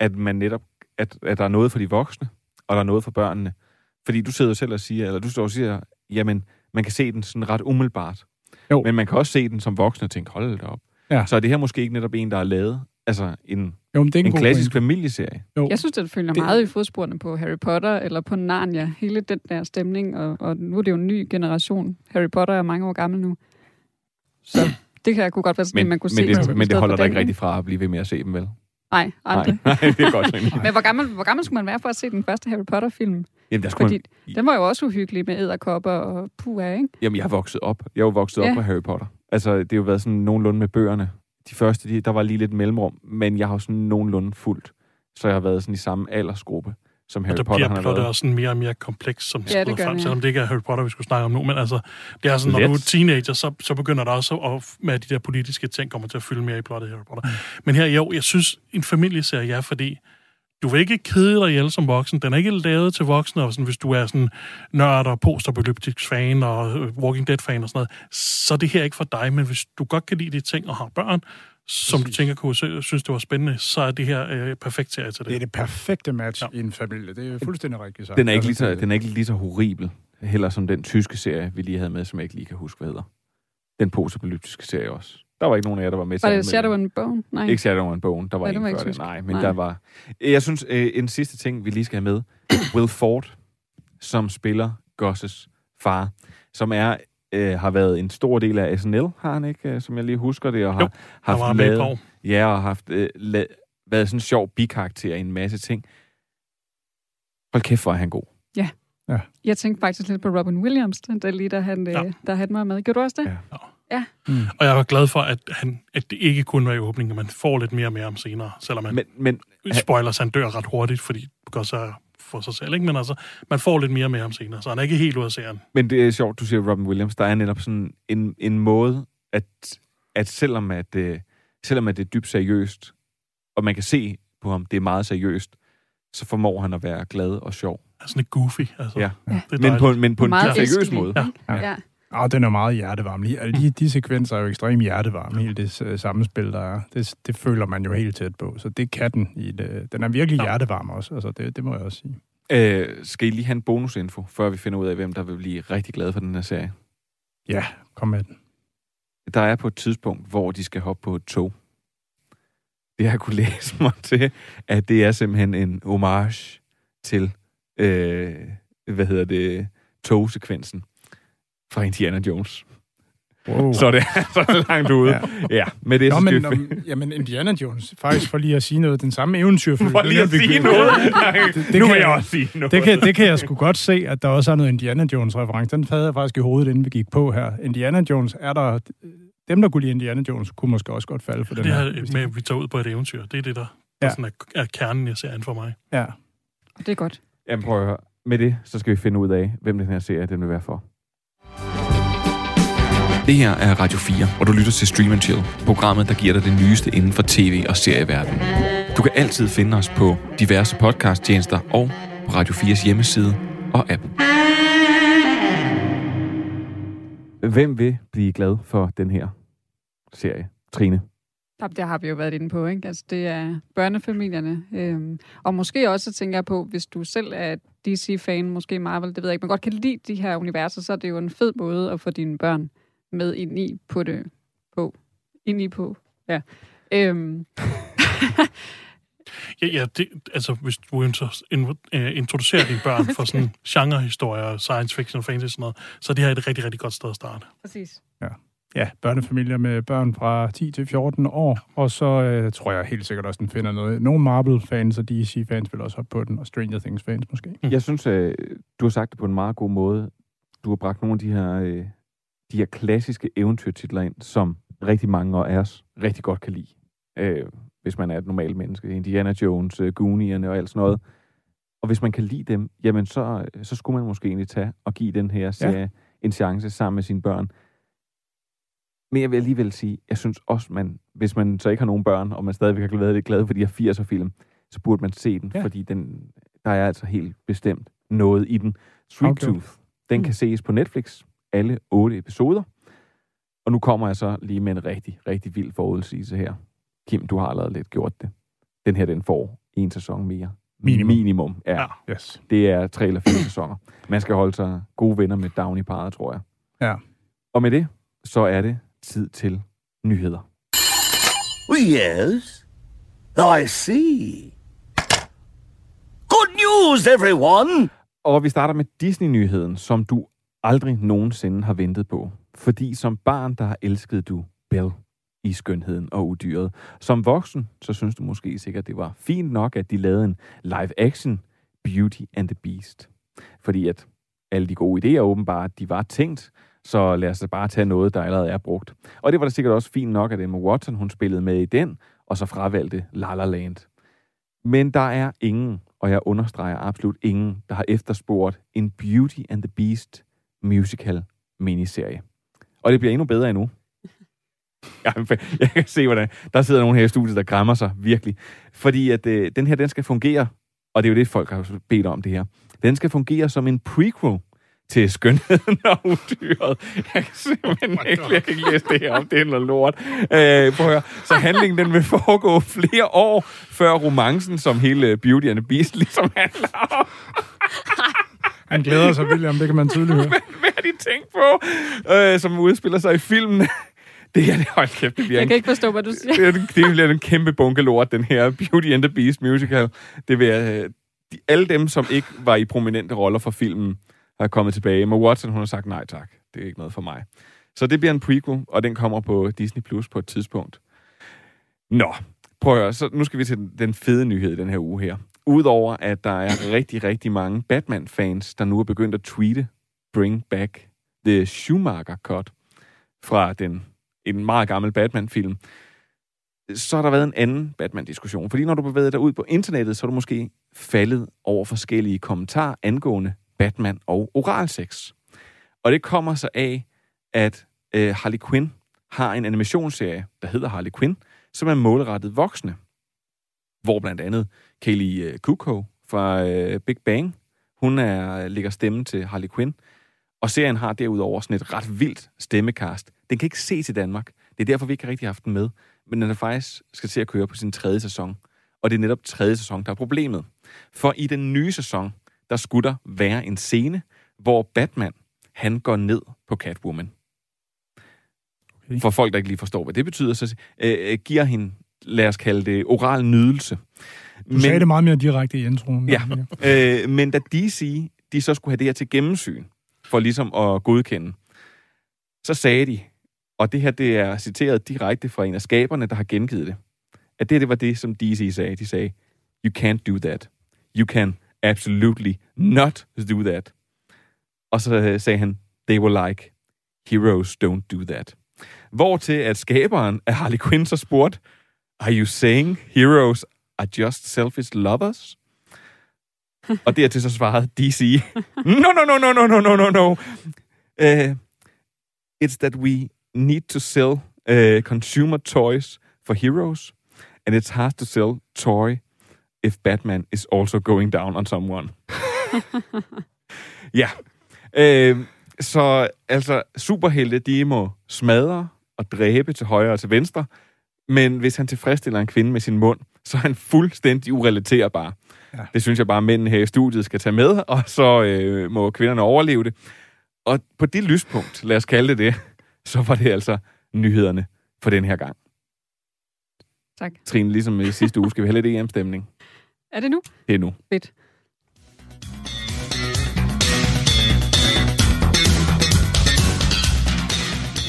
At man netop, at, at der er noget for de voksne, og der er noget for børnene. Fordi du sidder selv og siger, eller du står og siger, jamen, man kan se den sådan ret umiddelbart. Jo. Men man kan også se den som voksne og tænke, hold da op. Ja. Så er det her måske ikke netop en, der er lavet altså en, jo, det er en, en klassisk point. familieserie. Jo. Jeg synes, det følger det... meget i fodsporene på Harry Potter eller på Narnia. Hele den der stemning, og, og nu er det jo en ny generation. Harry Potter er mange år gammel nu. Så det kan jeg kunne godt være sådan, men, man kunne men se. Det, men det holder dig ikke rigtig fra at blive ved med at se dem, vel? Nej, aldrig. Nej, det er godt. men hvor gammel, hvor gammel skulle man være for at se den første Harry Potter-film? Jamen, der skulle Fordi man... den var jo også uhyggelig med æderkopper og puha, ikke? Jamen, jeg er vokset op. Jeg er jo vokset ja. op på Harry Potter. Altså, det har jo været sådan nogenlunde med bøgerne. De første, de, der var lige lidt mellemrum, men jeg har jo sådan nogenlunde fuldt. Så jeg har været sådan i samme aldersgruppe som Harry og der Potter bliver plottet også sådan mere og mere kompleks, som ja, det frem, ja. selvom det ikke er Harry Potter, vi skulle snakke om nu. Men altså, det er sådan, når Let. du er teenager, så, så begynder der også at, med de der politiske ting kommer til at fylde mere i plottet Harry Potter. Men her, jo, jeg synes, en familieserie, ja, fordi du vil ikke kede dig ihjel som voksen. Den er ikke lavet til voksne, og sådan, hvis du er sådan nørd og postapokalyptisk fan og Walking Dead fan og sådan noget, så er det her ikke for dig. Men hvis du godt kan lide de ting og har børn, som Præcis. du tænker kunne synes, det var spændende, så er det her øh, perfekt til til det. Det er det perfekte match ja. i en familie. Det er fuldstændig rigtigt sagt. Den er ikke lige så, den er ikke lige så horribel, heller som den tyske serie, vi lige havde med, som jeg ikke lige kan huske, hvad hedder. Den postapokalyptiske serie også. Der var ikke nogen af jer, der var med. Var det Shadow and Bone? Nej. Ikke Shadow and Bone. Der var, ja, var ikke før det. Nej, men Nej. der var... Jeg synes, øh, en sidste ting, vi lige skal have med. Will Ford, som spiller Gosses far, som er øh, har været en stor del af SNL, har han ikke, øh, som jeg lige husker det, og har jo, haft lavet, ja, og haft øh, la, været sådan en sjov bikarakter i en masse ting. Hold kæft, hvor er han god. Ja. ja. Jeg tænkte faktisk lidt på Robin Williams, der lige der han, ja. øh, der han mig med. Gjorde du også det? Ja. Ja. Mm. Og jeg var glad for, at, han, at det ikke kun var i åbningen, man får lidt mere med ham senere, selvom man men, men, spoiler, han dør ret hurtigt, fordi så er for sig selv, ikke? men altså, man får lidt mere med ham senere, så han er ikke helt ud af serien. Men det er sjovt, du siger Robin Williams. Der er netop sådan en, en måde, at, at selvom at, øh, selvom at det er dybt seriøst, og man kan se på ham, det er meget seriøst, så formår han at være glad og sjov. Sådan lidt goofy. Altså. Ja. ja. Men, på, men på en seriøs måde. Ja. ja. ja. Ja, den er meget hjertevarm. Lige, de, de sekvenser er jo ekstremt hjertevarme, hele det uh, sammenspil, der er. Det, det føler man jo helt tæt på. Så det kan den. I det. Den er virkelig ja. hjertevarm også, altså det, det må jeg også sige. Øh, skal I lige have en bonusinfo, før vi finder ud af, hvem der vil blive rigtig glad for den her serie? Ja, kom med den. Der er på et tidspunkt, hvor de skal hoppe på et tog. Det har jeg kunne læse mig til, at det er simpelthen en homage til, øh, hvad hedder det, togsekvensen fra Indiana Jones. Wow. Så det er så langt ude. ja. ja, med det Nå, men, om, jamen, Indiana Jones, faktisk for lige at sige noget, den samme eventyrfilm. For lige at sige noget? det, det, nu vil jeg også sige noget. Det kan, det kan jeg sgu godt se, at der også er noget Indiana Jones-reference. Den havde jeg faktisk i hovedet, inden vi gik på her. Indiana Jones er der... Dem, der kunne lide Indiana Jones, kunne måske også godt falde for det den her. Det med, at vi tager ud på et eventyr. Det er det, der, ja. der sådan er, er kernen i serien for mig. Ja. Det er godt. Jamen prøv at høre. Med det, så skal vi finde ud af, hvem den her serie den vil være for. Det her er Radio 4, og du lytter til Stream Chill, programmet, der giver dig det nyeste inden for tv- og serieverdenen. Du kan altid finde os på diverse podcasttjenester og på Radio 4's hjemmeside og app. Hvem vil blive glad for den her serie? Trine? Det har vi jo været inde på, ikke? Altså, det er børnefamilierne. Øhm, og måske også, tænker jeg på, hvis du selv er DC-fan, måske Marvel, det ved jeg ikke, men godt kan lide de her universer, så er det jo en fed måde at få dine børn med ind i på det. På. Ind i på. Ja. Øhm. ja, ja det, altså hvis du øh, introducerer dine børn for sådan genrehistorier, science fiction, fantasy og sådan noget, så det her er et rigtig, rigtig godt sted at starte. Præcis. Ja. Ja, børnefamilier med børn fra 10 til 14 år, og så øh, tror jeg helt sikkert også, den finder noget. Nogle Marvel-fans og DC-fans vil også hoppe på den, og Stranger Things-fans måske. Jeg synes, øh, du har sagt det på en meget god måde. Du har bragt nogle af de her øh, de her klassiske eventyrtitler ind, som rigtig mange af os rigtig godt kan lide, øh, hvis man er et normalt menneske. Indiana Jones, øh, Goonierne og alt sådan noget. Og hvis man kan lide dem, jamen så, så skulle man måske egentlig tage og give den her serie ja. en chance sammen med sine børn. Men jeg vil alligevel sige, jeg synes også, man, hvis man så ikke har nogen børn, og man stadigvæk har været lidt glad for de her 80'er-film, så burde man se den, ja. fordi den, der er altså helt bestemt noget i den. Sweet okay. Tooth, den mm. kan ses på Netflix alle otte episoder. Og nu kommer jeg så lige med en rigtig, rigtig vild forudsigelse her. Kim, du har allerede lidt gjort det. Den her, den får en sæson mere. Minimum. Minimum, ja. ja. Yes. Det er tre eller fire sæsoner. Man skal holde sig gode venner med Downey parret, tror jeg. Ja. Og med det, så er det tid til nyheder. Yes? I see. Good news, everyone! Og vi starter med Disney-nyheden, som du aldrig nogensinde har ventet på. Fordi som barn, der har elsket du Belle i skønheden og udyret. Som voksen, så synes du måske sikkert, det var fint nok, at de lavede en live-action Beauty and the Beast. Fordi at alle de gode idéer åbenbart, de var tænkt, så lad os bare tage noget, der allerede er brugt. Og det var da sikkert også fint nok, at Emma Watson, hun spillede med i den, og så fravalgte La La Land. Men der er ingen, og jeg understreger absolut ingen, der har efterspurgt en Beauty and the Beast musical miniserie. Og det bliver endnu bedre endnu. Jeg kan se, hvordan der sidder nogen her i studiet, der græmmer sig virkelig. Fordi at øh, den her, den skal fungere, og det er jo det, folk har bedt om det her. Den skal fungere som en prequel til skønheden og udyret. Jeg kan simpelthen oh ikke, jeg kan ikke læse det her om, det er noget lort. Øh, prøv at høre. Så handlingen den vil foregå flere år før romancen, som hele Beauty and the Beast ligesom handler om. Han glæder sig, William, det kan man tydeligt høre. Hvad, har de tænkt på, øh, som udspiller sig i filmen? Det er det, hold kæft, det bliver Jeg kan ikke forstå, hvad du siger. Det, det, bliver en kæmpe bunke lort, den her Beauty and the Beast musical. Det vil, øh, de, alle dem, som ikke var i prominente roller for filmen, har kommet tilbage. Men Watson, hun har sagt nej tak. Det er ikke noget for mig. Så det bliver en prequel, og den kommer på Disney Plus på et tidspunkt. Nå, prøv at høre. Så nu skal vi til den fede nyhed den her uge her. Udover at der er rigtig, rigtig mange Batman-fans, der nu er begyndt at tweete Bring Back the Schumacher Cut fra den, en meget gammel Batman-film, så har der været en anden Batman-diskussion. Fordi når du bevæger dig ud på internettet, så er du måske faldet over forskellige kommentarer angående Batman og oralsex. Og det kommer så af, at øh, Harley Quinn har en animationsserie, der hedder Harley Quinn, som er målrettet voksne. Hvor blandt andet Kaylee øh, Kuko fra øh, Big Bang, hun er, lægger stemme til Harley Quinn. Og serien har derudover sådan et ret vildt stemmekast. Den kan ikke se til Danmark. Det er derfor, vi ikke har rigtig haft den med. Men den er faktisk skal til at køre på sin tredje sæson. Og det er netop tredje sæson, der er problemet. For i den nye sæson, der skulle der være en scene, hvor Batman, han går ned på Catwoman. Okay. For folk, der ikke lige forstår, hvad det betyder, så øh, giver hende, lad os kalde det, oral nydelse. Du men, sagde det meget mere direkte i introen. Ja, øh, men da DC, de så skulle have det her til gennemsyn, for ligesom at godkende, så sagde de, og det her det er citeret direkte fra en af skaberne, der har gengivet det, at det, det var det, som DC sagde. De sagde, you can't do that. You can absolutely not do that. Og så øh, sagde han, they were like, heroes don't do that. Hvor til at skaberen af Harley Quinn så spurgte, are you saying heroes are just selfish lovers? og dertil så svarede DC, no, no, no, no, no, no, no, no, no. Uh, it's that we need to sell uh, consumer toys for heroes, and it's hard to sell toy if Batman is also going down on someone. ja. Øh, så altså, superhelte, de må smadre og dræbe til højre og til venstre, men hvis han tilfredsstiller en kvinde med sin mund, så er han fuldstændig urelaterbar. Ja. Det synes jeg bare, at mændene her i studiet skal tage med, og så øh, må kvinderne overleve det. Og på det lyspunkt, lad os kalde det det, så var det altså nyhederne for den her gang. Tak. Trine, ligesom i sidste uge, skal vi have lidt EM-stemning. Er det nu? Det er nu. Fedt.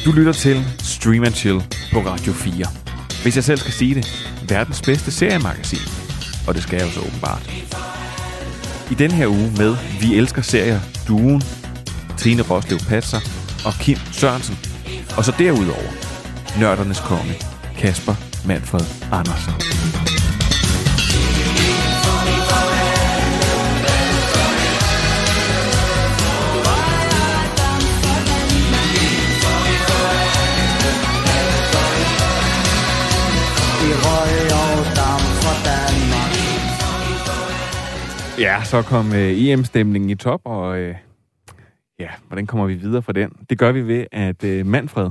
Du lytter til Stream and Chill på Radio 4. Hvis jeg selv skal sige det, verdens bedste seriemagasin. Og det skal jeg jo så åbenbart. I den her uge med Vi Elsker Serier, Duen, Trine Roslev Patser og Kim Sørensen. Og så derudover, Nørdernes Konge, Kasper Manfred Andersen. Ja, så kom øh, EM-stemningen i top, og øh, ja, hvordan kommer vi videre fra den? Det gør vi ved, at øh, Manfred,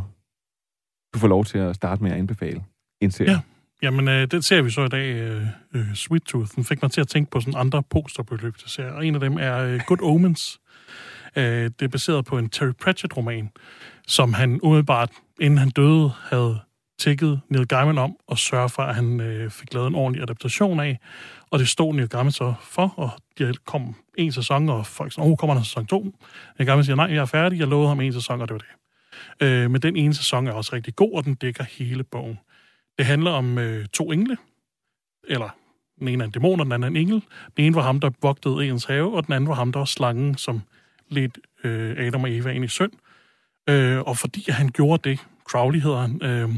du får lov til at starte med at anbefale en serie. Ja, jamen øh, den ser vi så i dag, øh, øh, Sweet Tooth. Den fik mig til at tænke på sådan andre posterbeløb til serier, og en af dem er øh, Good Omens. Øh, det er baseret på en Terry Pratchett-roman, som han umiddelbart, inden han døde, havde tækkede Neil Gaiman om og sørge for, at han øh, fik lavet en ordentlig adaptation af. Og det stod Neil Gaiman så for, og der kom en sæson, og folk sagde, åh, kommer der sæson 2? Neil Gaiman siger, nej, jeg er færdig, jeg lovede ham en sæson, og det var det. Øh, men den ene sæson er også rigtig god, og den dækker hele bogen. Det handler om øh, to engle, eller den ene er en dæmon, og den anden er en engel. Den ene var ham, der vogtede ens have, og den anden var ham, der var slangen, som lidt øh, Adam og Eva ind i synd. Øh, og fordi han gjorde det, Crowley hedder han, øh,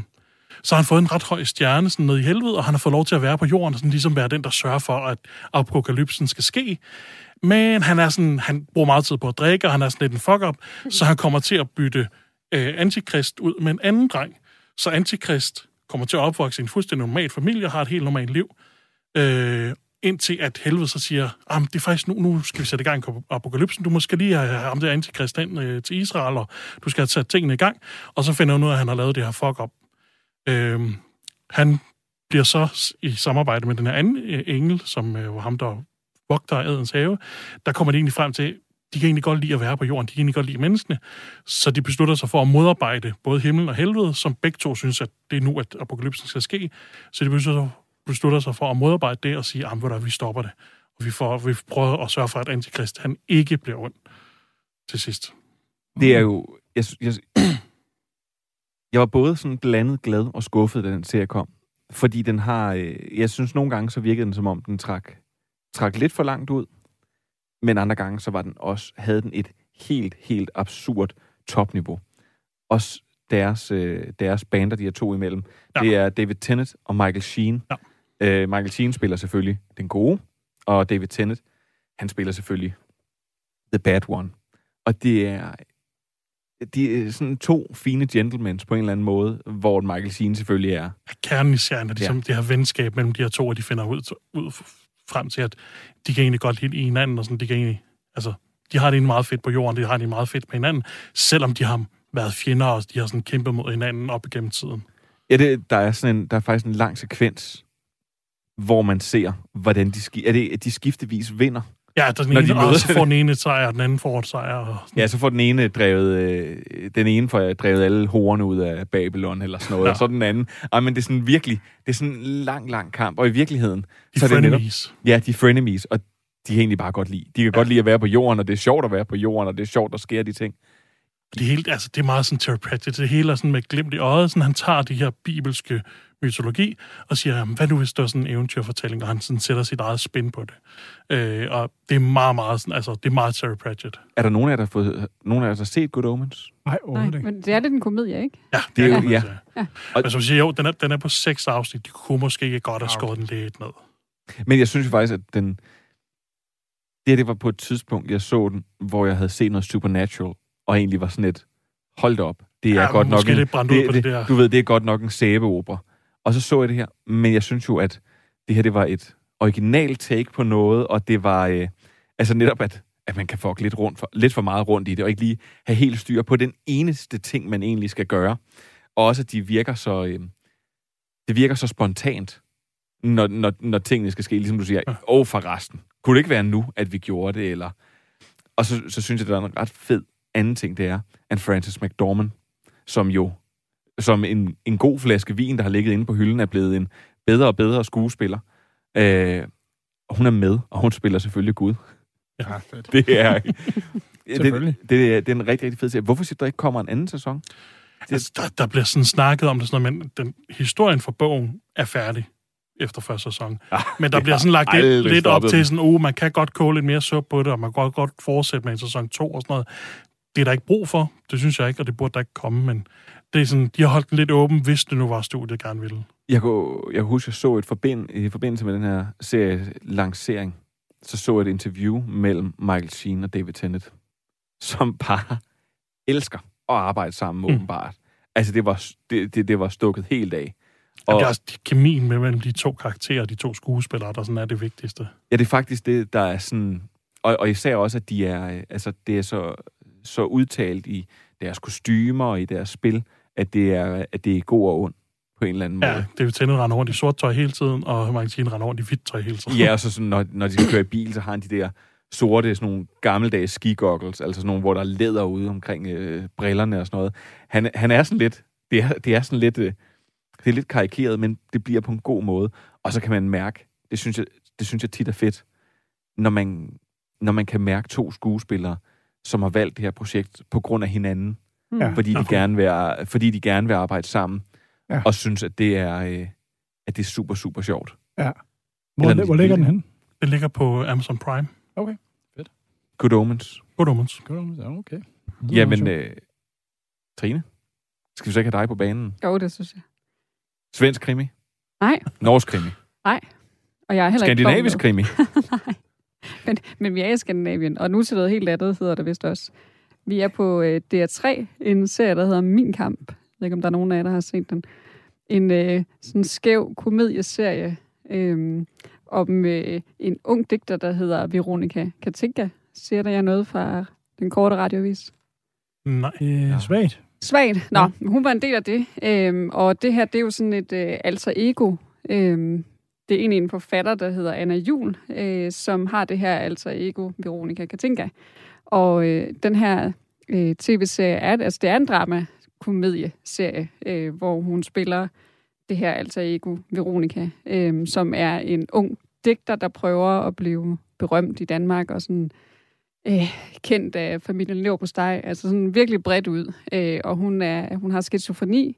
så har han fået en ret høj stjerne sådan ned i helvede, og han har fået lov til at være på jorden, og sådan ligesom være den, der sørger for, at apokalypsen skal ske. Men han er sådan, han bruger meget tid på at drikke, og han er sådan lidt en fuck-up, så han kommer til at bytte øh, Antikrist ud med en anden dreng. Så Antikrist kommer til at opvokse i en fuldstændig normal familie og har et helt normalt liv. Øh, indtil at helvede så siger, ah, det er faktisk nu, nu skal vi sætte i gang apokalypsen, du måske lige have ham der antikrist ind øh, til Israel, og du skal have sat tingene i gang, og så finder hun ud af, at han har lavet det her fuck-up. Øh, han bliver så i samarbejde med den her anden øh, engel, som øh, var ham, der vogter Adens have, der kommer de egentlig frem til, de kan egentlig godt lide at være på jorden, de kan egentlig godt lide menneskene, så de beslutter sig for at modarbejde både himlen og helvede, som begge to synes, at det er nu, at apokalypsen skal ske. Så de beslutter, beslutter sig for at modarbejde det og sige, at vi stopper det. Og vi, får, vi prøver at sørge for, at antikrist han ikke bliver ond til sidst. Det er jo... Jeg, jeg, jeg var både sådan blandet glad og skuffet, da den serie kom. Fordi den har... Øh, jeg synes nogle gange, så virkede den, som om den trak, trak lidt for langt ud. Men andre gange, så var den også, havde den et helt, helt absurd topniveau. Også deres, øh, deres bander, de er to imellem. Ja. Det er David Tennant og Michael Sheen. Ja. Øh, Michael Sheen spiller selvfølgelig den gode, og David Tennant, han spiller selvfølgelig the bad one. Og det er, de er sådan to fine gentlemen på en eller anden måde, hvor Michael Sheen selvfølgelig er. Kernen i serien er ligesom ja. det her venskab mellem de her to, og de finder ud, ud frem til, at de kan egentlig godt lide hinanden, og sådan, de kan egentlig, altså, de har det egentlig meget fedt på jorden, de har det meget fedt på hinanden, selvom de har været fjender, og de har sådan kæmpet mod hinanden op igennem tiden. Ja, det, der, er sådan en, der er faktisk en lang sekvens, hvor man ser, hvordan de, er det, de skiftevis vinder. Ja, der den ene, de og så får den ene et sejr, og den anden får et sejr. Og ja, så får den ene drevet, øh, den ene får drevet alle horene ud af Babylon, eller sådan noget, ja. og så den anden. Ej, men det er sådan virkelig, det er sådan en lang, lang kamp, og i virkeligheden... De så er frenemies. Det netop, ja, de frenemies, og de kan egentlig bare godt lide. De kan ja. godt lide at være på jorden, og det er sjovt at være på jorden, og det er sjovt, at sker de ting. Det, hele, altså, det er meget sådan therapeutic. Det hele er sådan med glimt i øjet. Sådan, han tager de her bibelske mytologi, og siger, jamen, hvad nu hvis der er sådan en eventyrfortælling, og han sådan sætter sit eget spin på det. Øh, og det er meget, meget, sådan, altså, det er meget Sarah Pratchett. Er der nogen af jer, der har, fået, nogen af jer, der har set Good Omens? Nej, Nej, men det er lidt en komedie, ikke? Ja, det, er jo, ja. ja. Og, men som siger, jo, den er, den er på seks afsnit. De kunne måske ikke godt have skåret den lidt ned. Men jeg synes jo faktisk, at den... Det, det var på et tidspunkt, jeg så den, hvor jeg havde set noget Supernatural, og egentlig var sådan et, hold op, det er ja, godt nok en, det, det, det, det du ved, det er godt nok en sæbeopera. Og så så jeg det her, men jeg synes jo, at det her det var et originalt take på noget, og det var øh, altså netop, at, at man kan få lidt, rundt for, lidt for meget rundt i det, og ikke lige have helt styr på den eneste ting, man egentlig skal gøre. Og også, at de virker så, øh, det virker så spontant, når, når, når tingene skal ske, ligesom du siger, åh oh, for resten. Kunne det ikke være nu, at vi gjorde det, eller... Og så, så synes jeg, det er en ret fed anden ting, det er, at Francis McDormand, som jo som en, en god flaske vin, der har ligget inde på hylden, er blevet en bedre og bedre skuespiller. Øh, og hun er med, og hun spiller selvfølgelig Gud. Ja, fedt. Det er, det, det, er, det er en rigtig, rigtig fed serie. Hvorfor siger der ikke kommer en anden sæson? Det... Altså, der, der bliver sådan snakket om det, sådan noget, men den, historien for bogen er færdig efter første sæson. Ja, men der bliver sådan lagt lidt, lidt op til sådan, uh, man kan godt koge lidt mere suppe på det, og man kan godt, godt fortsætte med en sæson 2 og sådan noget. Det er der ikke brug for, det synes jeg ikke, og det burde der ikke komme, men det er sådan, de har holdt den lidt åben, hvis det nu var studiet gerne ville. Jeg kunne, jeg huske, jeg så et forbind, i forbindelse med den her serie lancering, så så jeg et interview mellem Michael Sheen og David Tennant, som bare elsker at arbejde sammen, mm. åbenbart. Altså, det var, det, det, det var stukket helt af. Og, det er også kemien mellem de to karakterer, de to skuespillere, der sådan er det vigtigste. Ja, det er faktisk det, der er sådan... Og, og især også, at de er, altså, det er så, så udtalt i deres kostymer og i deres spil, at det er, at det er god og ond på en eller anden måde. Ja, det er jo render rundt i sort tøj hele tiden, og Martin render rundt i hvidt tøj hele tiden. Ja, og så sådan, når, når de skal køre i bil, så har han de der sorte, sådan nogle gammeldags skigoggles, altså sådan nogle, hvor der er læder ude omkring øh, brillerne og sådan noget. Han, han er sådan lidt, det er, det er sådan lidt, øh, Det er lidt karikeret, men det bliver på en god måde. Og så kan man mærke, det synes jeg, det synes jeg tit er fedt, når man, når man kan mærke to skuespillere, som har valgt det her projekt på grund af hinanden. Ja, fordi, de okay. gerne vil, fordi de gerne vil arbejde sammen. Ja. Og synes, at det er, øh, at det er super, super sjovt. Ja. Hvor, Eller, hvor ligger den hen? Den ligger på Amazon Prime. Okay, fedt. Good Omens. Good Omens. Good Omens, ja, okay. Jamen, øh, Trine, skal vi så ikke have dig på banen? Jo, det synes jeg. Svensk krimi? Nej. Norsk krimi? Nej. Og jeg er heller Skandinavisk ikke krimi? Nej. Men, men vi er i Skandinavien, og nu til noget helt andet hedder det vist også. Vi er på øh, DR3, en serie, der hedder Min Kamp. Jeg ved ikke, om der er nogen af jer, der har set den. En øh, sådan skæv komedieserie øh, om øh, en ung digter, der hedder Veronika Katinka. Siger der jeg noget fra den korte radiovis? Nej. Øh, svagt. Svagt. Nå, ja. hun var en del af det. Øhm, og det her, det er jo sådan et øh, alter ego. Øhm, det er egentlig en forfatter, der hedder Anna Jul, øh, som har det her alter ego, Veronika Katinka. Og øh, den her øh, tv-serie er, altså det er en drama-komedieserie, øh, hvor hun spiller det her alter ego, Veronika, øh, som er en ung digter, der prøver at blive berømt i Danmark og sådan øh, kendt af familien Lever på steg, altså sådan virkelig bredt ud. Øh, og hun, er, hun har skizofreni,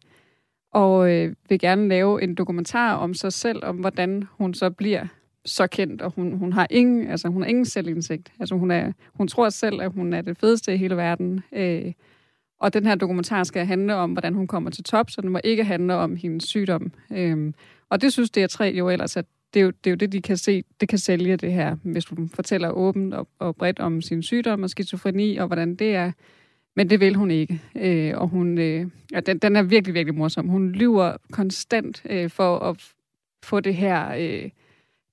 og øh, vil gerne lave en dokumentar om sig selv, om hvordan hun så bliver så kendt, og hun, hun har ingen, altså hun har ingen selvindsigt. Altså hun, er, hun tror selv, at hun er det fedeste i hele verden. Øh, og den her dokumentar skal handle om, hvordan hun kommer til top, så den må ikke handle om hendes sygdom. Øhm, og det synes DR3 jo ellers, at det er jo, det er jo det, de kan se, det kan sælge det her, hvis hun fortæller åbent og, og bredt om sin sygdom og skizofreni, og hvordan det er. Men det vil hun ikke. Øh, og hun, øh, ja, den, den er virkelig, virkelig morsom. Hun lyver konstant øh, for at få det her øh,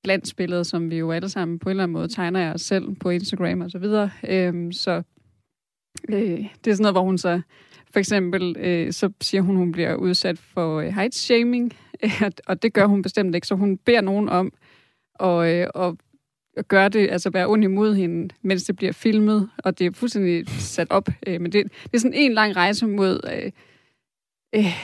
glansbillede, som vi jo alle sammen på en eller anden måde tegner af os selv på Instagram og så videre. Øhm, så øh, det er sådan noget, hvor hun så for eksempel, øh, så siger hun, hun bliver udsat for øh, height shaming, og det gør hun bestemt ikke, så hun beder nogen om at, øh, at gøre det, altså være ond imod hende, mens det bliver filmet, og det er fuldstændig sat op. Øh, men det, det er sådan en lang rejse mod øh, øh,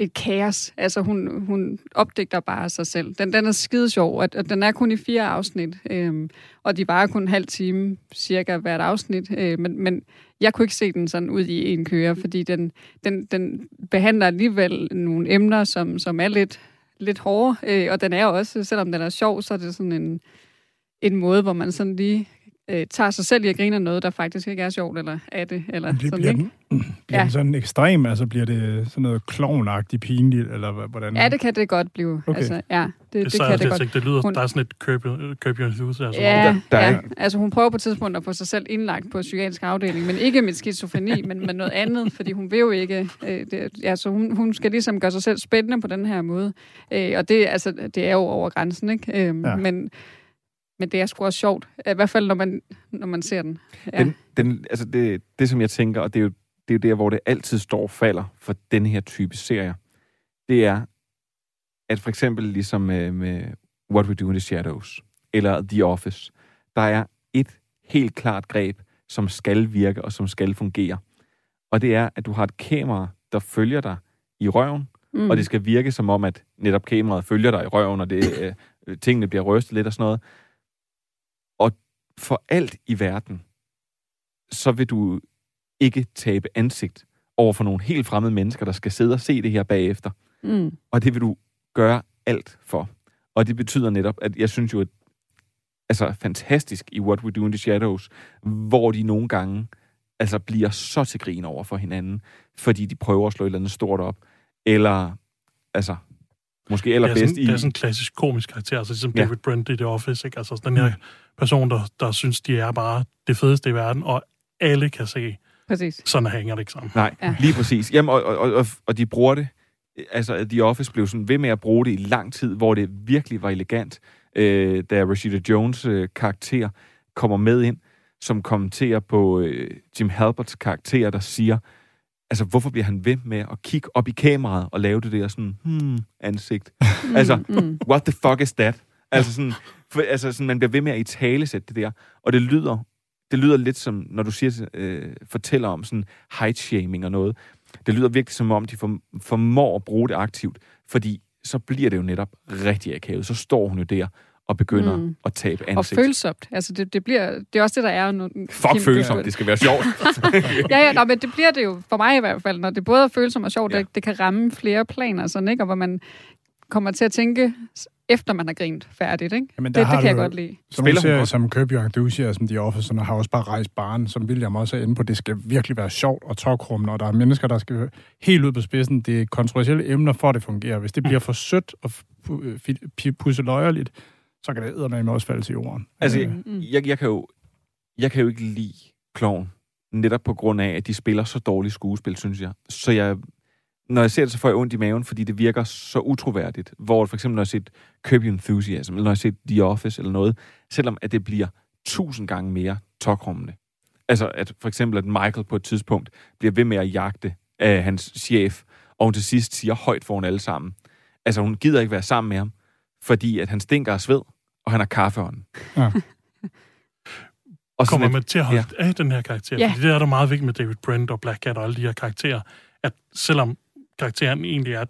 et kaos. Altså hun, hun opdægter bare sig selv. Den, den er skide sjov, og, og den er kun i fire afsnit, øhm, og de var kun en halv time cirka hvert afsnit. Øh, men, men jeg kunne ikke se den sådan ud i en køre, fordi den, den, den behandler alligevel nogle emner, som, som er lidt, lidt hårde, øh, og den er også, selvom den er sjov, så er det sådan en, en måde, hvor man sådan lige øh, tager sig selv i at grine af noget, der faktisk ikke er sjovt, eller er det, eller det sådan, bliver ikke? Den, bliver ja. den sådan ekstrem, altså bliver det sådan noget klovnagtigt pinligt, eller hvordan? Ja, det kan det godt blive. Okay. Altså, ja, det, det, det, så, kan det, det godt. Ikke, det lyder, hun, der er sådan et curb, curb your enthusiasm. Altså, ja, der, der ja. Er... altså hun prøver på et tidspunkt at få sig selv indlagt på psykiatrisk afdeling, men ikke med skizofreni, men med noget andet, fordi hun vil jo ikke, øh, det, altså hun, hun skal ligesom gøre sig selv spændende på den her måde. Øh, og det, altså, det er jo over grænsen, ikke? Øh, ja. Men men det er sgu også sjovt. I hvert fald, når man, når man ser den. Ja. den, den altså det, det, som jeg tænker, og det er, jo, det er jo der, hvor det altid står og falder for den her type serier, det er, at for eksempel ligesom med, med What We Do in the Shadows, eller The Office, der er et helt klart greb, som skal virke og som skal fungere. Og det er, at du har et kamera, der følger dig i røven, mm. og det skal virke som om, at netop kameraet følger dig i røven, og det, øh, tingene bliver rystet lidt og sådan noget for alt i verden, så vil du ikke tabe ansigt over for nogle helt fremmede mennesker, der skal sidde og se det her bagefter. Mm. Og det vil du gøre alt for. Og det betyder netop, at jeg synes jo, at altså fantastisk i What We Do in the Shadows, hvor de nogle gange altså bliver så til grin over for hinanden, fordi de prøver at slå et eller andet stort op, eller altså måske allerbedst det er sådan, i... Det er sådan en klassisk komisk karakter, altså ligesom ja. David Brent i The Office, ikke? Altså den her mm. Person, der, der synes, de er bare det fedeste i verden, og alle kan se, præcis. sådan hænger det ikke sammen. Nej, ja. lige præcis. Jamen, og, og, og, og de bruger det, altså The Office blev sådan ved med at bruge det i lang tid, hvor det virkelig var elegant, øh, da Rashida Jones øh, karakter kommer med ind, som kommenterer på øh, Jim Halberts karakter, der siger, altså, hvorfor bliver han ved med at kigge op i kameraet og lave det der sådan, hmm, ansigt? Mm, altså, mm. what the fuck is that? Altså sådan, for, altså sådan, man bliver ved med at i tale sætte det der. Og det lyder, det lyder lidt som, når du siger, øh, fortæller om sådan height shaming og noget. Det lyder virkelig som om, de for, formår at bruge det aktivt. Fordi så bliver det jo netop rigtig akavet. Så står hun jo der og begynder mm. at tabe ansigt. Og følsomt. Altså, det, det, bliver, det er også det, der er nu. Fuck følsomt, det skal være sjovt. ja, ja, nå, men det bliver det jo, for mig i hvert fald, når det både er følsomt og sjovt, ja. det, det kan ramme flere planer, sådan, ikke? og hvor man kommer til at tænke, efter man har grint færdigt. Ikke? Jamen, det, det kan jeg godt lide. Som Spiller serier som Curb Your Enthusiasm, som The Office, har også bare rejst barn, som William også er inde på. Det skal virkelig være sjovt og tokrummende, og der er mennesker, der skal helt ud på spidsen. Det er kontroversielle emner, for at det fungerer. Hvis det bliver for sødt og pusseløjerligt, så kan det eddermame også falde til jorden. Altså, jeg, mm. jeg, jeg, kan jo, jeg kan jo ikke lide klovn, netop på grund af, at de spiller så dårligt skuespil, synes jeg. Så jeg, når jeg ser det, så får jeg ondt i maven, fordi det virker så utroværdigt. Hvor for eksempel, når jeg har set Curb Your Enthusiasm, eller når jeg har set The Office eller noget, selvom at det bliver tusind gange mere tokrummende. Altså, at for eksempel, at Michael på et tidspunkt bliver ved med at jagte af hans chef, og hun til sidst siger højt foran alle sammen. Altså, hun gider ikke være sammen med ham, fordi at han stinker af sved, og han har kaffeånden. Ja. og Kommer man til at holde ja. af den her karakter? Ja. Fordi det er der meget vigtigt med David Brent og Black Cat og alle de her karakterer, at selvom karakteren egentlig er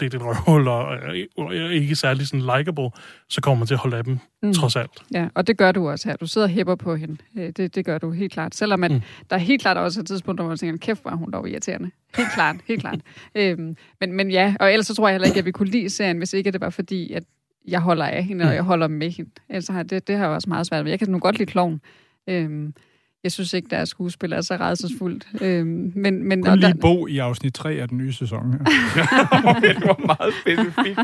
lidt et røvhul og, og ikke særlig sådan likable, så kommer man til at holde af dem, mm. trods alt. Ja, og det gør du også her. Du sidder og hæpper på hende. Øh, det, det gør du helt klart. Selvom at mm. der er helt klart også et tidspunkt, hvor man tænker, kæft, var hun dog irriterende. Helt klart, helt klart. Øhm, men, men ja, og ellers så tror jeg heller ikke, at vi kunne lide serien, hvis ikke det var fordi, at jeg holder af hende, og mm. jeg holder med hende. Ellers har det, det har jeg også meget svært ved. Jeg kan nu godt lide kloven. Øhm, jeg synes ikke, deres skuespil er så redselsfuldt. Øhm, men, men, Kun lige der... Bo i afsnit 3 af den nye sæson. Her. det var meget specifikt.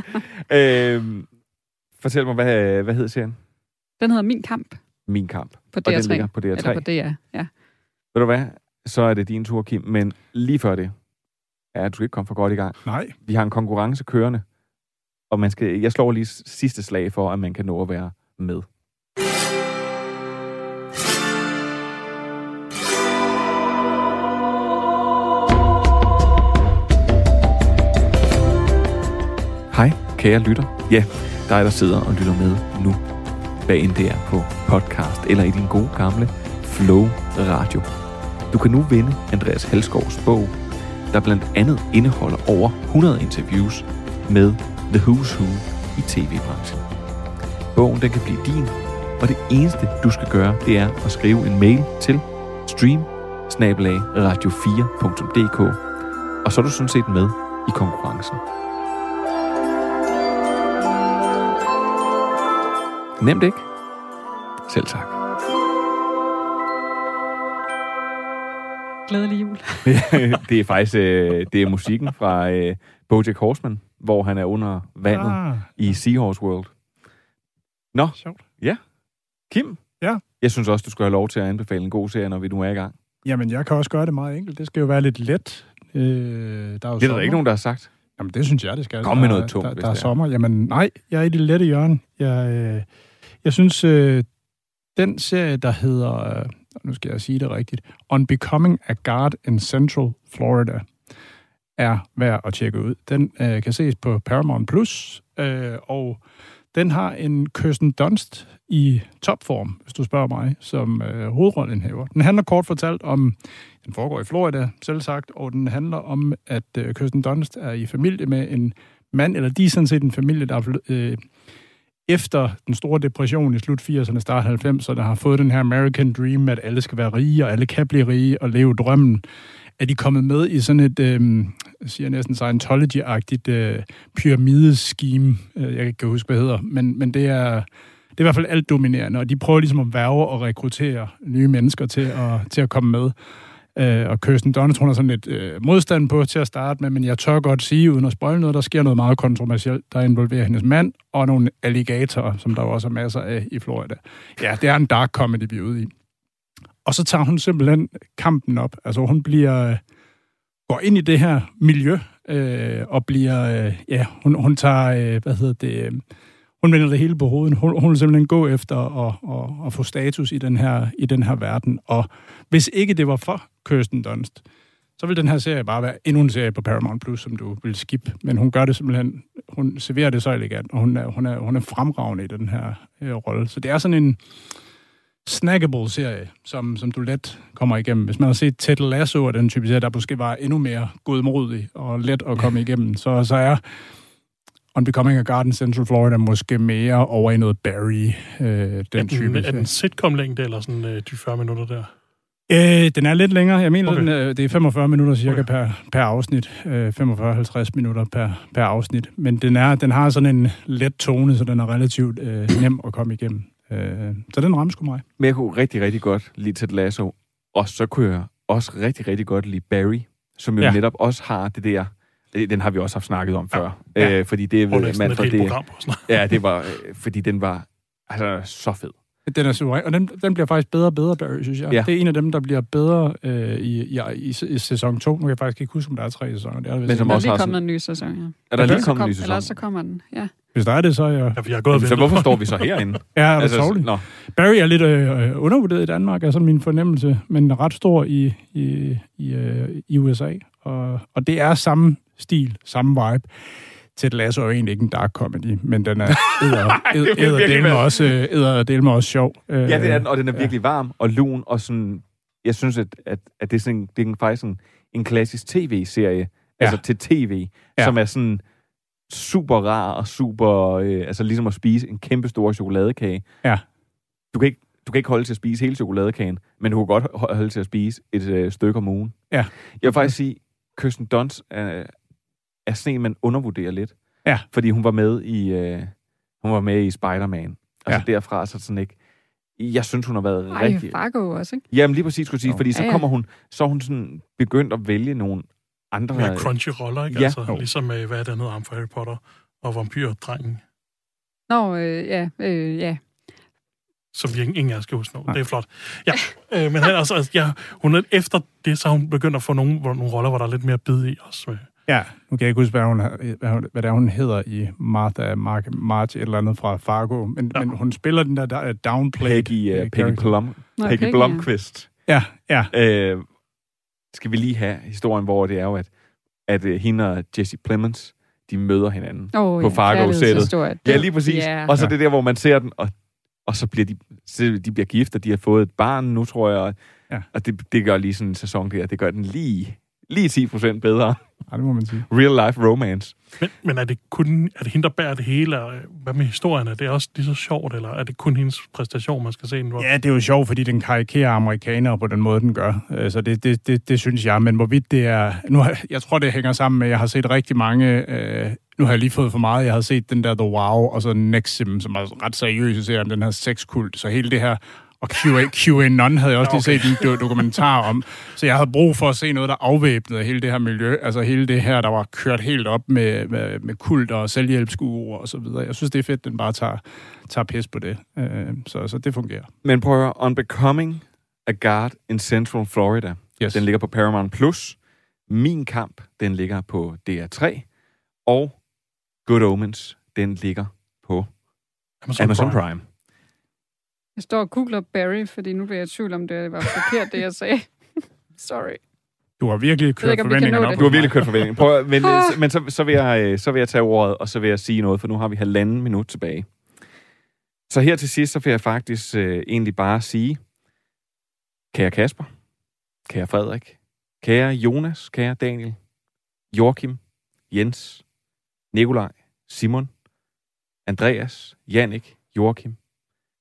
øhm, fortæl mig, hvad, hvad hedder serien? Den hedder Min Kamp. Min Kamp. På DR3. Og den ligger på DR3. Eller på DR, ja. Ved du hvad? Så er det din tur, Kim. Men lige før det, ja, du ikke komme for godt i gang. Nej. Vi har en konkurrence kørende, og man skal, jeg slår lige sidste slag for, at man kan nå at være med. Kære lytter. Ja, dig der sidder og lytter med nu bag en der på podcast eller i din gode gamle Flow Radio. Du kan nu vinde Andreas Halsgaards bog, der blandt andet indeholder over 100 interviews med The Who's Who i tv-branchen. Bogen den kan blive din, og det eneste du skal gøre, det er at skrive en mail til stream radio4.dk, og så er du sådan set med i konkurrencen. Nemt ikke? Selv tak. Glædelig jul. det er faktisk øh, det er musikken fra øh, Bojack Horseman, hvor han er under vandet ah. i Seahorse World. Nå, Sjovt. ja. Kim? Ja? Jeg synes også, du skal have lov til at anbefale en god serie, når vi nu er i gang. Jamen, jeg kan også gøre det meget enkelt. Det skal jo være lidt let. Øh, der er jo det er der ikke nogen, der har sagt. Jamen, det synes jeg, det skal. Kom med noget tungt, der, der, der er sommer. Jamen, nej, jeg er i det lette hjørne. Jeg, øh, jeg synes, øh, den serie, der hedder, øh, nu skal jeg sige det rigtigt, On Becoming a Guard in Central Florida, er værd at tjekke ud. Den øh, kan ses på Paramount+, Plus, øh, og den har en Kirsten Dunst i topform, hvis du spørger mig, som øh, hovedrollenhæver. Den handler kort fortalt om, den foregår i Florida, selv sagt, og den handler om, at øh, Kirsten Dunst er i familie med en mand, eller de er sådan set en familie, der er øh, efter den store depression i slut 80'erne, start 90'erne, har fået den her American Dream, at alle skal være rige, og alle kan blive rige og leve drømmen, er de kommet med i sådan et, øh, siger næsten Scientology-agtigt øh, pyramideskeme. Øh, jeg kan ikke huske, hvad det hedder, men, men det er... Det er i hvert fald alt dominerende, og de prøver ligesom at værve og rekruttere nye mennesker til at, til at komme med. Øh, og Kirsten Dunst, hun har sådan lidt øh, modstand på til at starte med, men jeg tør godt sige, uden at spoil noget, der sker noget meget kontroversielt, der involverer hendes mand og nogle alligatorer, som der også er masser af i Florida. Ja, det er en dark comedy, vi er ude i. Og så tager hun simpelthen kampen op. Altså hun bliver, øh, går ind i det her miljø, øh, og bliver, øh, ja, hun, hun tager, øh, hvad hedder det, øh, hun vender det hele på hovedet. Hun, hun vil simpelthen gå efter at, at, at få status i den, her, i den her verden. Og hvis ikke det var for Kirsten Dunst, så vil den her serie bare være endnu en serie på Paramount Plus, som du vil skip. Men hun gør det simpelthen, hun serverer det så elegant, og hun er, hun er, hun er fremragende i den her øh, rolle. Så det er sådan en snackable serie, som, som du let kommer igennem. Hvis man har set Ted Lasso og den type serie, der måske var endnu mere godmodig og let at komme igennem, så, så er Unbecoming a Garden Central Florida måske mere over i noget Barry, øh, den, den type. Er den sitcom-længde, eller sådan øh, de 40 minutter der? Øh, den er lidt længere. Jeg mener, okay. den, øh, det er 45 minutter cirka okay. per, per afsnit. Øh, 45-50 minutter per, per afsnit. Men den, er, den har sådan en let tone, så den er relativt øh, nem at komme igennem. Øh, så den rammer sgu mig. Men jeg kunne rigtig, rigtig godt lide Ted Lasso. Og så kunne jeg også rigtig, rigtig godt lide Barry, som jo ja. netop også har det der den har vi også haft snakket om før. Ja. Øh, fordi det, ved man, for det, program ja, det var, øh, fordi den var altså, så fed. Den er suveræn, og den, den bliver faktisk bedre og bedre, Barry, synes jeg. Ja. Det er en af dem, der bliver bedre øh, i, i, i, i sæson 2. Nu kan jeg faktisk ikke huske, om der er tre sæsoner. Det er, Men som der er lige kommet en ny sæson, ja. Er der lige kommet en ny sæson? Eller så kommer den, ja. Hvis der er det, så er jeg... Ja, vi har gået så hvorfor står vi så herinde? ja, er altså, no. Barry er lidt øh, undervurderet i Danmark, er sådan min fornemmelse, men ret stor i, i, i, øh, i USA. Og, og det er samme stil, samme vibe. Ted Lasso er jo egentlig ikke en dark comedy, men den er æder også, æder også sjov. Ja, det er den, og den er virkelig ja. varm og lun, og sådan, jeg synes, at, at, at det er, sådan, det er faktisk sådan en klassisk tv-serie, ja. altså til tv, ja. som er sådan super rar og super, øh, altså ligesom at spise en kæmpe stor chokoladekage. Ja. Du kan ikke, du kan ikke holde til at spise hele chokoladekagen, men du kan godt holde til at spise et øh, stykke om ugen. Ja. Jeg vil faktisk sige, Kirsten Dunst er, er sådan en, man undervurderer lidt. Ja. Fordi hun var med i, øh, hun var med i Spider-Man. Altså ja. derfra så sådan ikke... Jeg synes, hun har været Ej, rigtig... Fargo også, ikke? Jamen lige præcis, skulle sige, fordi så kommer hun, så er hun sådan begyndt at vælge nogle andre... Mere crunchy roller, ikke? Ja. Altså, ligesom med, hvad er det andet om for Harry Potter og vampyrdrengen. Nå, øh, ja, øh, ja. Som vi ingen af skal huske nu. Det er flot. Ja, øh, men altså, altså, ja, hun er, efter det, så har hun begyndt at få nogle, nogle roller, hvor der er lidt mere bid i også. Med, Ja, nu kan jeg ikke huske, hvad, hun, hvad, hvad det er, hun hedder i Martha Mark, March, et eller andet fra Fargo, men, ja. men hun spiller den der, der downplay. Peggy, uh, Peggy, Plum, Nå, Peggy, Peggy Blomqvist. Ja, ja. Øh, skal vi lige have historien, hvor det er jo, at, at uh, hende og Jesse Plemons, de møder hinanden oh, på ja, Fargo-sættet. Ja, lige præcis. Yeah. Og så det der, hvor man ser den, og, og så bliver de, så de bliver gift, og de har fået et barn nu, tror jeg. Og, ja. og det, det gør lige sådan en sæson der, det gør den lige lige 10 procent bedre. Ja, det må man sige. Real life romance. Men, men er det kun er det hende, der bærer det hele? Hvad med historien? Er det også lige så sjovt, eller er det kun hendes præstation, man skal se? Den, Ja, det er jo sjovt, fordi den karikerer amerikanere på den måde, den gør. Øh, så det, det, det, det synes jeg. Men hvorvidt det er... Nu, jeg tror, det hænger sammen med, at jeg har set rigtig mange... Øh, nu har jeg lige fået for meget. Jeg har set den der The Wow, og så Nexim, som er ret seriøs ser den her sexkult. Så hele det her og QA, QAnon havde jeg også okay. lige set en dokumentar om. Så jeg havde brug for at se noget, der afvæbnede hele det her miljø. Altså hele det her, der var kørt helt op med, med, med kult og selvhjælpsguru og så videre. Jeg synes, det er fedt, den bare tager, tager pis på det. Øh, så, så det fungerer. Men prøv at høre, On Becoming a Guard in Central Florida. Yes. Den ligger på Paramount+. Plus. Min Kamp, den ligger på DR3. Og Good Omens, den ligger på Amazon, Amazon Prime. Prime. Jeg står og googler Barry, fordi nu bliver jeg i tvivl om, det var forkert, det jeg sagde. Sorry. Du har virkelig kørt ikke, forventningerne op. Du har virkelig kørt forventningerne. Prøv, men, ah. men så, så, vil jeg, øh, så vil jeg tage ordet, og så vil jeg sige noget, for nu har vi halvanden minut tilbage. Så her til sidst, så vil jeg faktisk øh, egentlig bare sige, kære Kasper, kære Frederik, kære Jonas, kære Daniel, Joachim, Jens, Nikolaj, Simon, Andreas, Jannik, Joachim,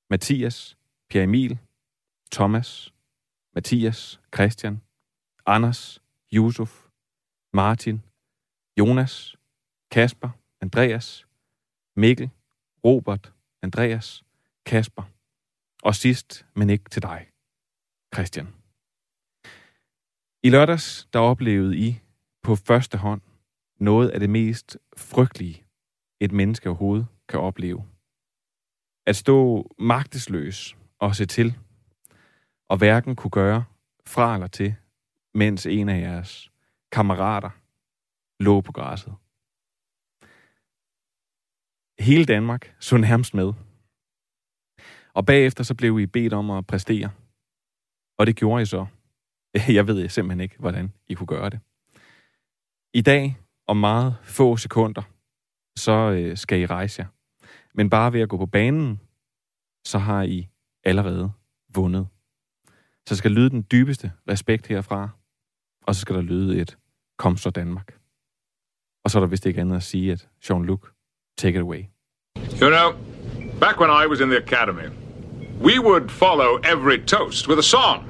Mathias, Pierre Emil, Thomas, Mathias, Christian, Anders, Yusuf, Martin, Jonas, Kasper, Andreas, Mikkel, Robert, Andreas, Kasper. Og sidst, men ikke til dig, Christian. I lørdags, der oplevede I på første hånd noget af det mest frygtelige, et menneske overhovedet kan opleve. At stå magtesløs og se til, og hverken kunne gøre fra eller til, mens en af jeres kammerater lå på græsset. Hele Danmark så nærmest med. Og bagefter så blev I bedt om at præstere. Og det gjorde I så. Jeg ved simpelthen ikke, hvordan I kunne gøre det. I dag, om meget få sekunder, så øh, skal I rejse jer. Men bare ved at gå på banen, så har I allerede vundet. Så skal lyde den dybeste respekt herfra, og så skal der lyde et kom så Danmark. Og så er der vist ikke andet at sige, at Jean-Luc, Take it away. You know, back when I was in the academy, we would follow every toast with a song.